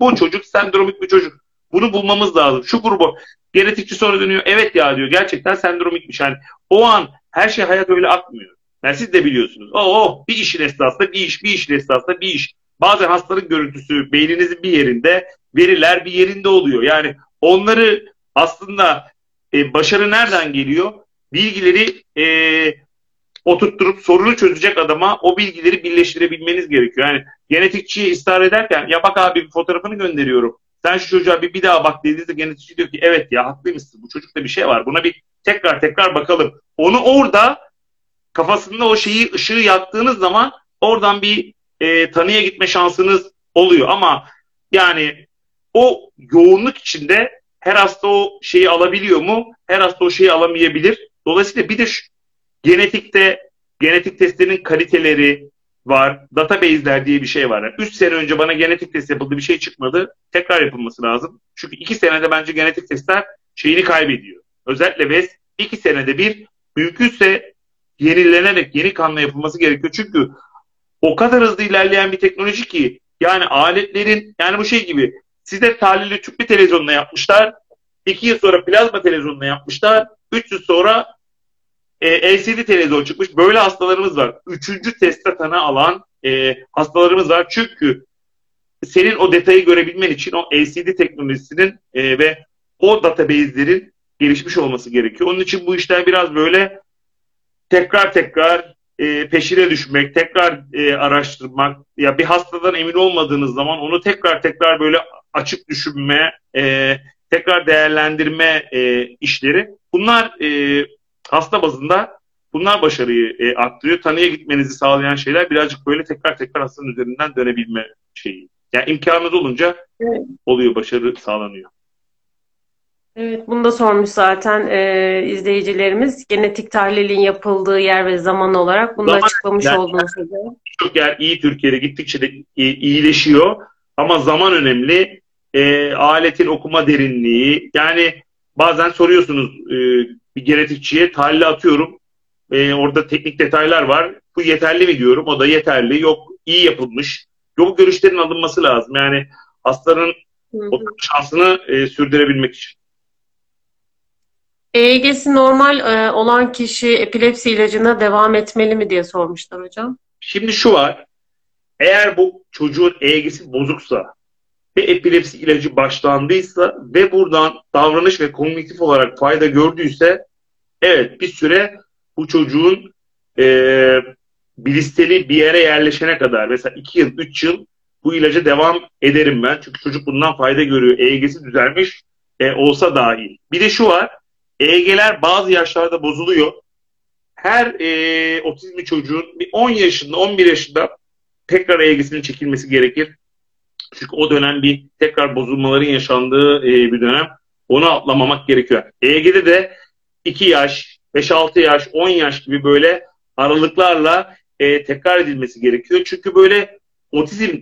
bu çocuk sendromik bir çocuk. Bunu bulmamız lazım. Şu grubu genetikçi sonra dönüyor. Evet ya diyor gerçekten sendromikmiş. Yani o an her şey hayat öyle akmıyor. Yani siz de biliyorsunuz. O oh, bir işin esnasında bir iş, bir işin esnasında bir iş. Bazen hastalık görüntüsü beyninizin bir yerinde, veriler bir yerinde oluyor. Yani onları aslında e, başarı nereden geliyor? Bilgileri e, oturtturup sorunu çözecek adama o bilgileri birleştirebilmeniz gerekiyor. Yani genetikçiye ısrar ederken ya bak abi bir fotoğrafını gönderiyorum. Sen şu çocuğa bir, bir daha bak dediğinizde genetikçi diyor ki evet ya haklıymışsın bu çocukta bir şey var. Buna bir tekrar tekrar bakalım. Onu orada kafasında o şeyi ışığı yaktığınız zaman oradan bir e, tanıya gitme şansınız oluyor. Ama yani o yoğunluk içinde her hasta o şeyi alabiliyor mu? Her hasta o şeyi alamayabilir. Dolayısıyla bir de şu, genetikte genetik testlerin kaliteleri var. Database'ler diye bir şey var. Yani 3 sene önce bana genetik test yapıldı bir şey çıkmadı. Tekrar yapılması lazım. Çünkü 2 senede bence genetik testler şeyini kaybediyor. Özellikle VES 2 senede bir mümkünse yenilenerek yeni kanla yapılması gerekiyor. Çünkü o kadar hızlı ilerleyen bir teknoloji ki yani aletlerin yani bu şey gibi size tahlili tüplü televizyonla yapmışlar. 2 yıl sonra plazma televizyonla yapmışlar. 3 yıl sonra e, LCD televizyon çıkmış. Böyle hastalarımız var. Üçüncü teste tanı alan e, hastalarımız var. Çünkü senin o detayı görebilmen için o LCD teknolojisinin e, ve o database'lerin gelişmiş olması gerekiyor. Onun için bu işler biraz böyle tekrar tekrar e, peşine düşmek, tekrar e, araştırmak, ya bir hastadan emin olmadığınız zaman onu tekrar tekrar böyle açık düşünme, e, tekrar değerlendirme e, işleri. Bunlar e, hasta bazında bunlar başarıyı e, arttırıyor. Tanıya gitmenizi sağlayan şeyler birazcık böyle tekrar tekrar hastanın üzerinden dönebilme şeyi. Yani imkanınız olunca evet. oluyor, başarı sağlanıyor. Evet, bunu da sormuş zaten e, izleyicilerimiz. Genetik tahlilin yapıldığı yer ve zaman olarak bunu zaman, açıklamış yani, oldunuz. Çok yer iyi Türkiye'de gittikçe de iyileşiyor. Ama zaman önemli. E, aletin okuma derinliği. Yani bazen soruyorsunuz e, bir genetikçiye tahlil atıyorum. E, orada teknik detaylar var. Bu yeterli mi diyorum. O da yeterli. Yok iyi yapılmış. Yok görüşlerin alınması lazım. Yani hastanın o şansını e, sürdürebilmek için. EEG'si normal e, olan kişi epilepsi ilacına devam etmeli mi diye sormuşlar hocam. Şimdi şu var. Eğer bu çocuğun EEG'si bozuksa ve epilepsi ilacı başlandıysa ve buradan davranış ve kognitif olarak fayda gördüyse evet bir süre bu çocuğun e, bilisteli bir yere yerleşene kadar mesela 2 yıl 3 yıl bu ilaca devam ederim ben. Çünkü çocuk bundan fayda görüyor. EEG'si düzelmiş e, olsa dahil. Bir de şu var EEG'ler bazı yaşlarda bozuluyor. Her e, otizmli çocuğun bir 10 yaşında, 11 yaşında tekrar EEG'sinin çekilmesi gerekir. Çünkü o dönem bir tekrar bozulmaların yaşandığı e, bir dönem. Onu atlamamak gerekiyor. EEG'de de 2 yaş, 5-6 yaş, 10 yaş gibi böyle aralıklarla e, tekrar edilmesi gerekiyor. Çünkü böyle otizm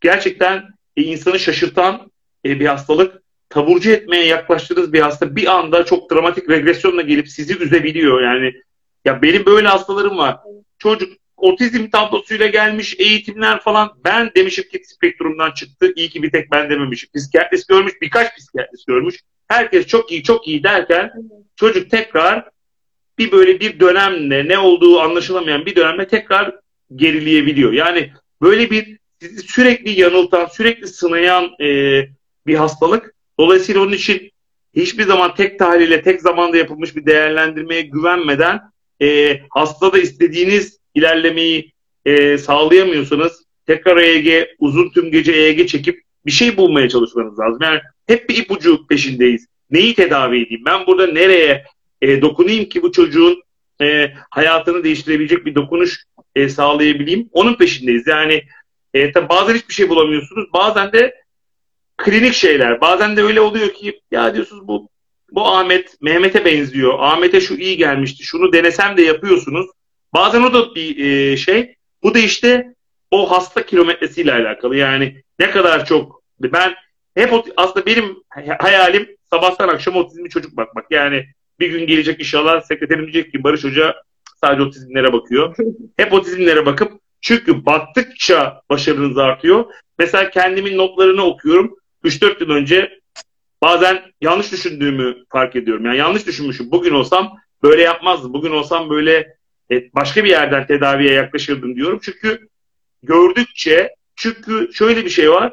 gerçekten e, insanı şaşırtan bir hastalık taburcu etmeye yaklaştığınız bir hasta bir anda çok dramatik regresyonla gelip sizi üzebiliyor. Yani ya benim böyle hastalarım var. Çocuk otizm tablosuyla gelmiş eğitimler falan. Ben demişim ki spektrumdan çıktı. İyi ki bir tek ben dememişim. Psikiyatrist görmüş, birkaç psikiyatrist görmüş. Herkes çok iyi, çok iyi derken çocuk tekrar bir böyle bir dönemle ne olduğu anlaşılamayan bir dönemle tekrar gerileyebiliyor. Yani böyle bir sizi sürekli yanıltan, sürekli sınayan e, bir hastalık. Dolayısıyla onun için hiçbir zaman tek tahlile, tek zamanda yapılmış bir değerlendirmeye güvenmeden e, hastada istediğiniz ilerlemeyi e, sağlayamıyorsanız tekrar EEG, uzun tüm gece EEG çekip bir şey bulmaya çalışmanız lazım. Yani hep bir ipucu peşindeyiz. Neyi tedavi edeyim? Ben burada nereye e, dokunayım ki bu çocuğun e, hayatını değiştirebilecek bir dokunuş e, sağlayabileyim? Onun peşindeyiz. Yani e, tabi bazen hiçbir şey bulamıyorsunuz. Bazen de klinik şeyler. Bazen de öyle oluyor ki ya diyorsunuz bu bu Ahmet Mehmet'e benziyor. Ahmet'e şu iyi gelmişti. Şunu denesem de yapıyorsunuz. Bazen o da bir e, şey. Bu da işte o hasta kilometresiyle alakalı. Yani ne kadar çok ben hep aslında benim hayalim sabahtan akşam otizmli çocuk bakmak. Yani bir gün gelecek inşallah sekreterim diyecek ki Barış Hoca sadece otizmlere bakıyor. [laughs] Hep otizmlere bakıp çünkü baktıkça başarınız artıyor. Mesela kendimin notlarını okuyorum. 3-4 yıl önce bazen yanlış düşündüğümü fark ediyorum. Yani yanlış düşünmüşüm. Bugün olsam böyle yapmazdım. Bugün olsam böyle başka bir yerden tedaviye yaklaşırdım diyorum. Çünkü gördükçe çünkü şöyle bir şey var.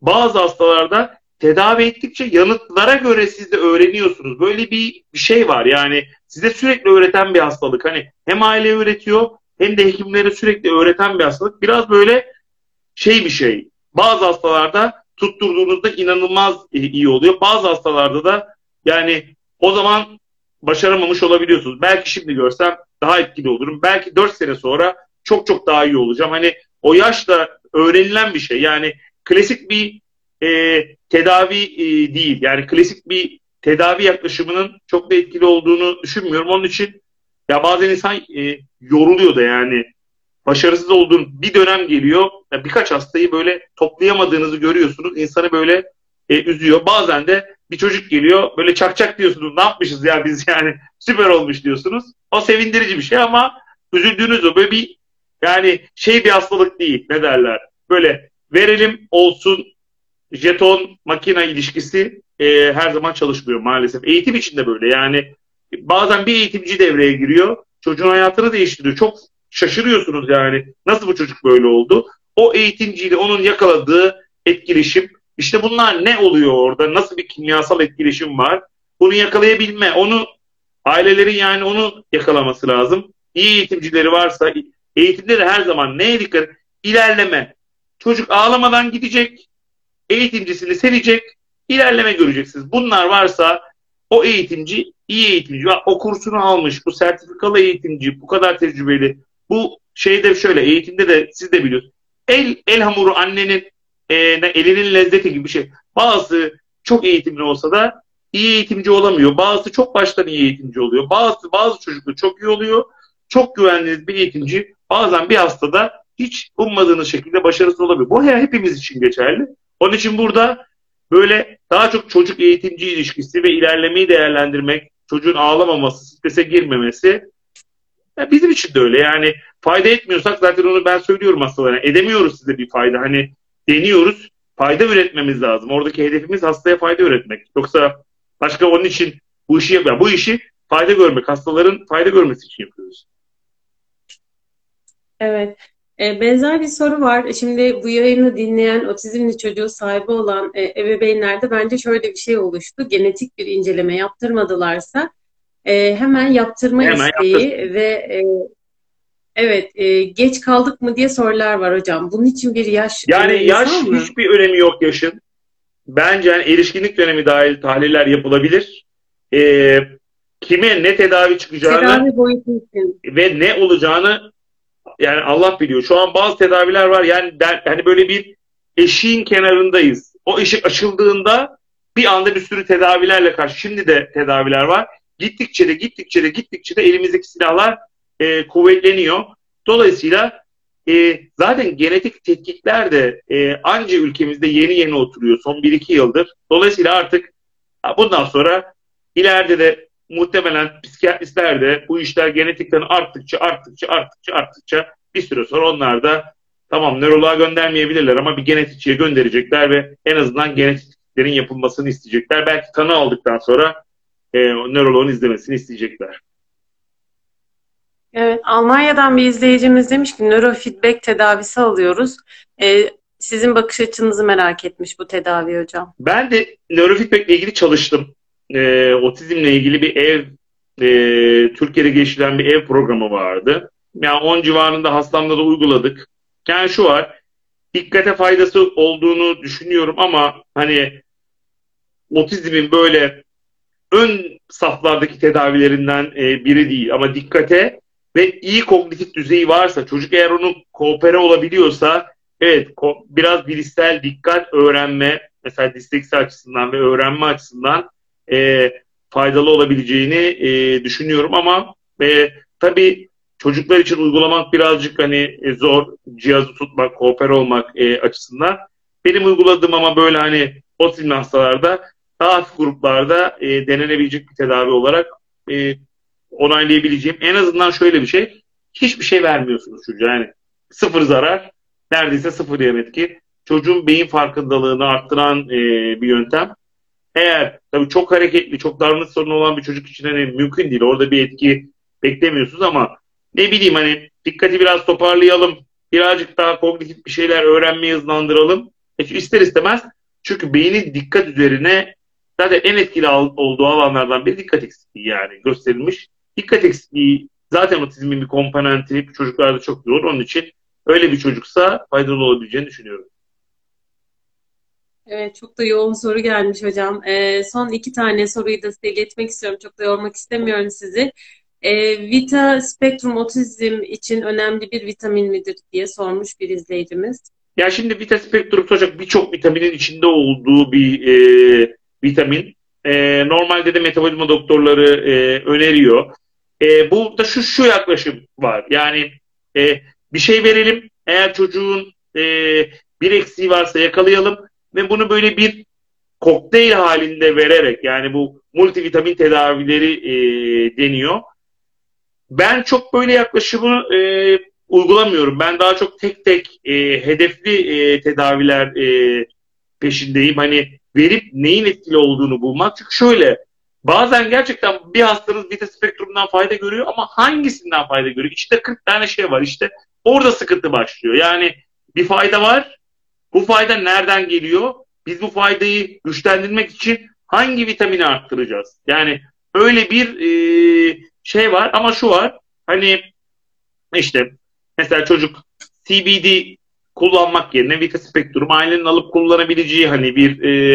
Bazı hastalarda tedavi ettikçe yanıtlara göre siz de öğreniyorsunuz. Böyle bir, bir şey var yani size sürekli öğreten bir hastalık. Hani hem aile öğretiyor hem de hekimlere sürekli öğreten bir hastalık. Biraz böyle şey bir şey. Bazı hastalarda tutturduğunuzda inanılmaz iyi oluyor. Bazı hastalarda da yani o zaman başaramamış olabiliyorsunuz. Belki şimdi görsem daha etkili olurum. Belki 4 sene sonra çok çok daha iyi olacağım. Hani o yaşta öğrenilen bir şey. Yani klasik bir e, tedavi e, değil. Yani klasik bir tedavi yaklaşımının çok da etkili olduğunu düşünmüyorum. Onun için ya bazen insan e, yoruluyor da yani başarısız olduğun bir dönem geliyor. Yani birkaç hastayı böyle toplayamadığınızı görüyorsunuz. İnsanı böyle e, üzüyor. Bazen de bir çocuk geliyor böyle çak çak diyorsunuz. Ne yapmışız ya biz yani süper olmuş diyorsunuz. O sevindirici bir şey ama üzüldüğünüz o böyle bir yani şey bir hastalık değil ne derler. Böyle verelim olsun jeton makina ilişkisi e, her zaman çalışmıyor maalesef. Eğitim için de böyle yani bazen bir eğitimci devreye giriyor. Çocuğun hayatını değiştiriyor. Çok şaşırıyorsunuz yani. Nasıl bu çocuk böyle oldu? O eğitimciyle onun yakaladığı etkileşim işte bunlar ne oluyor orada? Nasıl bir kimyasal etkileşim var? Bunu yakalayabilme, onu ailelerin yani onu yakalaması lazım. İyi eğitimcileri varsa eğitimde de her zaman neye dikkat? İlerleme. Çocuk ağlamadan gidecek, eğitimcisini sevecek, ilerleme göreceksiniz. Bunlar varsa o eğitimci iyi eğitimci. O kursunu almış, bu sertifikalı eğitimci, bu kadar tecrübeli. Bu şeyde şöyle eğitimde de siz de biliyorsunuz. El, el hamuru annenin e, elinin lezzeti gibi bir şey. Bazı çok eğitimli olsa da iyi eğitimci olamıyor. Bazı çok baştan iyi eğitimci oluyor. Bazı bazı çocuklar çok iyi oluyor. Çok güvenli bir eğitimci bazen bir hastada hiç ummadığınız şekilde başarısız olabiliyor. Bu hepimiz için geçerli. Onun için burada böyle daha çok çocuk eğitimci ilişkisi ve ilerlemeyi değerlendirmek, çocuğun ağlamaması, strese girmemesi ya bizim için de öyle. Yani fayda etmiyorsak zaten onu ben söylüyorum hastalara. Edemiyoruz size bir fayda. Hani deniyoruz. Fayda üretmemiz lazım. Oradaki hedefimiz hastaya fayda üretmek. Yoksa başka onun için bu işi yapıyor. Bu işi fayda görmek, hastaların fayda görmesi için yapıyoruz. Evet. E, benzer bir soru var. Şimdi bu yayını dinleyen otizmli çocuğu sahibi olan e, ebeveynlerde bence şöyle bir şey oluştu. Genetik bir inceleme yaptırmadılarsa e, hemen yaptırma hemen isteği yaptır. ve e, evet e, geç kaldık mı diye sorular var hocam. Bunun için bir yaş Yani yaş mı? hiçbir önemi yok yaşın. Bence yani erişkinlik dönemi dahil tahliller yapılabilir. E, kime ne tedavi çıkacağını tedavi boyutu için. ve ne olacağını yani Allah biliyor. Şu an bazı tedaviler var. Yani der, hani böyle bir eşiğin kenarındayız. O eşik açıldığında bir anda bir sürü tedavilerle karşı. Şimdi de tedaviler var. Gittikçe de gittikçe de gittikçe de elimizdeki silahlar e, kuvvetleniyor. Dolayısıyla e, zaten genetik tetkikler de e, anca ülkemizde yeni yeni oturuyor son 1-2 yıldır. Dolayısıyla artık bundan sonra ileride de muhtemelen psikiyatristler de bu işler genetikten arttıkça arttıkça arttıkça arttıkça bir süre sonra onlar da tamam nöroloğa göndermeyebilirler ama bir genetikçiye gönderecekler ve en azından genetiklerin yapılmasını isteyecekler. Belki tanı aldıktan sonra e, nöroloğun izlemesini isteyecekler. Evet, Almanya'dan bir izleyicimiz demiş ki nörofeedback tedavisi alıyoruz. Ee, sizin bakış açınızı merak etmiş bu tedavi hocam. Ben de nörofeedback ile ilgili çalıştım. Ee, otizmle ilgili bir ev, e, Türkiye'de geçilen bir ev programı vardı. Yani 10 civarında hastamda da uyguladık. Yani şu var, dikkate faydası olduğunu düşünüyorum ama hani otizmin böyle ön saflardaki tedavilerinden e, biri değil ama dikkate ve iyi kognitif düzeyi varsa çocuk eğer onu koopere olabiliyorsa evet biraz bilişsel dikkat öğrenme mesela disleksi açısından ve öğrenme açısından e, faydalı olabileceğini e, düşünüyorum ama e, tabii çocuklar için uygulamak birazcık hani e, zor cihazı tutmak, koopere olmak e, açısından. Benim uyguladığım ama böyle hani otizmli hastalarda daha hafif gruplarda e, denenebilecek bir tedavi olarak e, onaylayabileceğim. En azından şöyle bir şey. Hiçbir şey vermiyorsunuz çocuğa. Yani sıfır zarar, neredeyse sıfır yan etki. Çocuğun beyin farkındalığını arttıran e, bir yöntem. Eğer tabii çok hareketli, çok davranış sorunu olan bir çocuk için hani mümkün değil. Orada bir etki beklemiyorsunuz ama ne bileyim hani dikkati biraz toparlayalım. Birazcık daha kognitif bir şeyler öğrenmeyi hızlandıralım. E, ister istemez çünkü beynin dikkat üzerine zaten en etkili olduğu alanlardan biri dikkat eksikliği yani gösterilmiş. Dikkat eksikliği zaten otizmin bir komponenti çocuklarda çok zor. Onun için öyle bir çocuksa faydalı olabileceğini düşünüyorum. Evet, çok da yoğun soru gelmiş hocam. Ee, son iki tane soruyu da size iletmek istiyorum. Çok da yormak istemiyorum sizi. Ee, Vita Spektrum Otizm için önemli bir vitamin midir diye sormuş bir izleyicimiz. Ya şimdi Vita Spektrum hocam birçok vitaminin içinde olduğu bir e, vitamin. E, normalde de metabolizma doktorları e, öneriyor. E, burada şu şu yaklaşım var. Yani e, bir şey verelim. Eğer çocuğun e, bir eksiği varsa yakalayalım ve bunu böyle bir kokteyl halinde vererek yani bu multivitamin tedavileri e, deniyor. Ben çok böyle yaklaşımı e, uygulamıyorum. Ben daha çok tek tek e, hedefli e, tedaviler e, peşindeyim. Hani verip neyin etkili olduğunu bulmak. Çünkü şöyle bazen gerçekten bir hastanız beta spektrumdan fayda görüyor ama hangisinden fayda görüyor? İşte 40 tane şey var. İşte orada sıkıntı başlıyor. Yani bir fayda var. Bu fayda nereden geliyor? Biz bu faydayı güçlendirmek için hangi vitamini arttıracağız? Yani öyle bir e, şey var ama şu var. Hani işte mesela çocuk CBD kullanmak yerine Vita Spectrum ailenin alıp kullanabileceği hani bir e,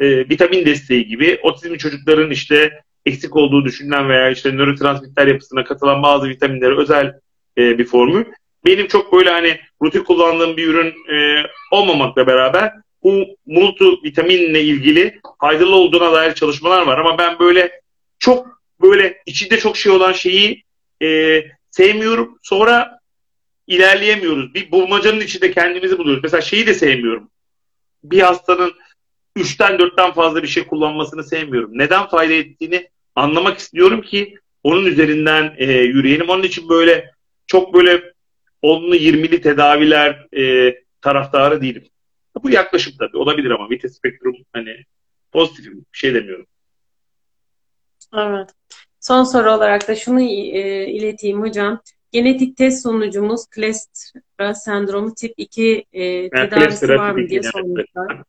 e, vitamin desteği gibi otizmli çocukların işte eksik olduğu düşünülen veya işte nörotransmitter yapısına katılan bazı vitaminlere özel e, bir formül. Benim çok böyle hani rutin kullandığım bir ürün e, olmamakla beraber bu multi vitaminle ilgili faydalı olduğuna dair çalışmalar var ama ben böyle çok böyle içinde çok şey olan şeyi e, sevmiyorum. Sonra ilerleyemiyoruz. Bir bulmacanın içinde kendimizi buluyoruz. Mesela şeyi de sevmiyorum. Bir hastanın üçten dörtten fazla bir şey kullanmasını sevmiyorum. Neden fayda ettiğini anlamak istiyorum ki onun üzerinden e, yürüyelim. Onun için böyle çok böyle onlu yirmili tedaviler e, taraftarı değilim. Bu yaklaşım tabii olabilir ama vite spektrum hani pozitif bir şey demiyorum. Evet. Son soru olarak da şunu e, ileteyim hocam. Genetik test sonucumuz Klerstra sendromu tip 2 e, tedavisi var mı diye sormuşlar.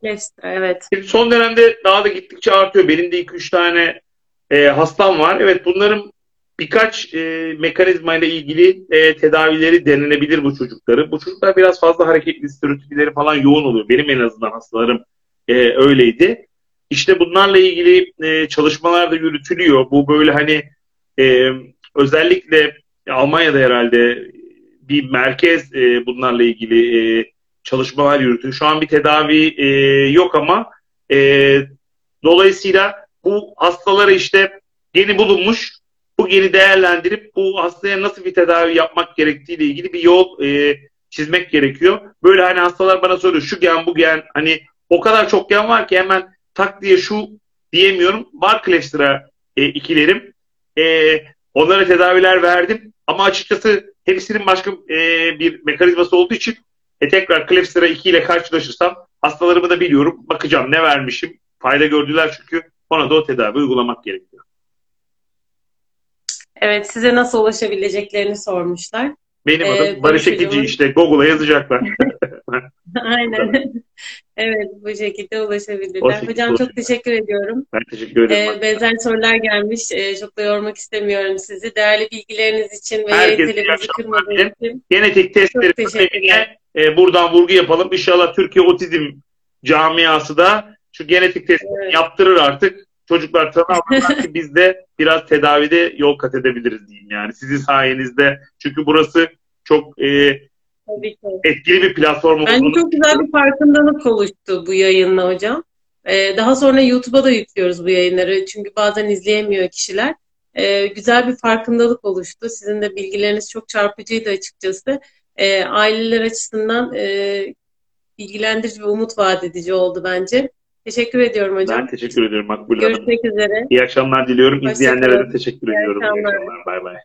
Klerstra evet. Son dönemde daha da gittikçe artıyor. Benim de 2-3 tane e, hastam var. Evet bunların birkaç e, mekanizma ile ilgili e, tedavileri denenebilir bu çocukları. Bu çocuklar biraz fazla hareketli stereotipleri falan yoğun oluyor. Benim en azından hastalarım e, öyleydi. İşte bunlarla ilgili e, çalışmalar da yürütülüyor. Bu böyle hani e, özellikle Almanya'da herhalde bir merkez e, bunlarla ilgili e, çalışmalar yürütüyor. Şu an bir tedavi e, yok ama e, dolayısıyla bu hastalara işte yeni bulunmuş bu geni değerlendirip bu hastaya nasıl bir tedavi yapmak gerektiği ile ilgili bir yol e, çizmek gerekiyor. Böyle hani hastalar bana soruyor şu gen bu gen hani o kadar çok gen var ki hemen tak diye şu diyemiyorum. Var Klefstra e, ikilerim. E, onlara tedaviler verdim. Ama açıkçası hepsinin başka e, bir mekanizması olduğu için e, tekrar Klefstra 2 ile karşılaşırsam hastalarımı da biliyorum. Bakacağım ne vermişim. Fayda gördüler çünkü ona da o tedavi uygulamak gerekiyor. Evet, size nasıl ulaşabileceklerini sormuşlar. Benim Ee, adım Barış Barış Ekici işte Google'a yazacaklar. [laughs] Aynen. Evet, bu şekilde ulaşabilirler. O şekilde Hocam çok ulaşabilirler. teşekkür ediyorum. Ben teşekkür ederim. Ee, benzer sorular gelmiş. Ee, çok da yormak istemiyorum sizi. Değerli bilgileriniz için ve Herkese yayın iyi telimizi akşamlar kırmadığınız için. Genetik testleri Çok e, buradan vurgu yapalım. İnşallah Türkiye Otizm camiası da şu genetik testleri Evet. yaptırır artık. Çocuklar tanı alırlar ki biz de biraz tedavide yol kat edebiliriz diyeyim yani. Sizin sayenizde. Çünkü burası çok e, Tabii ki. etkili bir platform Bence olduğunu çok güzel bir farkındalık oluştu bu yayınla hocam. Ee, daha sonra YouTube'a da yüklüyoruz bu yayınları. Çünkü bazen izleyemiyor kişiler. Ee, güzel bir farkındalık oluştu. Sizin de bilgileriniz çok çarpıcıydı açıkçası. Ee, aileler açısından e, bilgilendirici ve umut vaat edici oldu bence. Teşekkür ediyorum hocam. Ben teşekkür ediyorum Makbule Hanım. Görüşmek üzere. İyi akşamlar diliyorum. Hoşça İzleyenlere de teşekkür ediyorum. İyi akşamlar. Bay bay.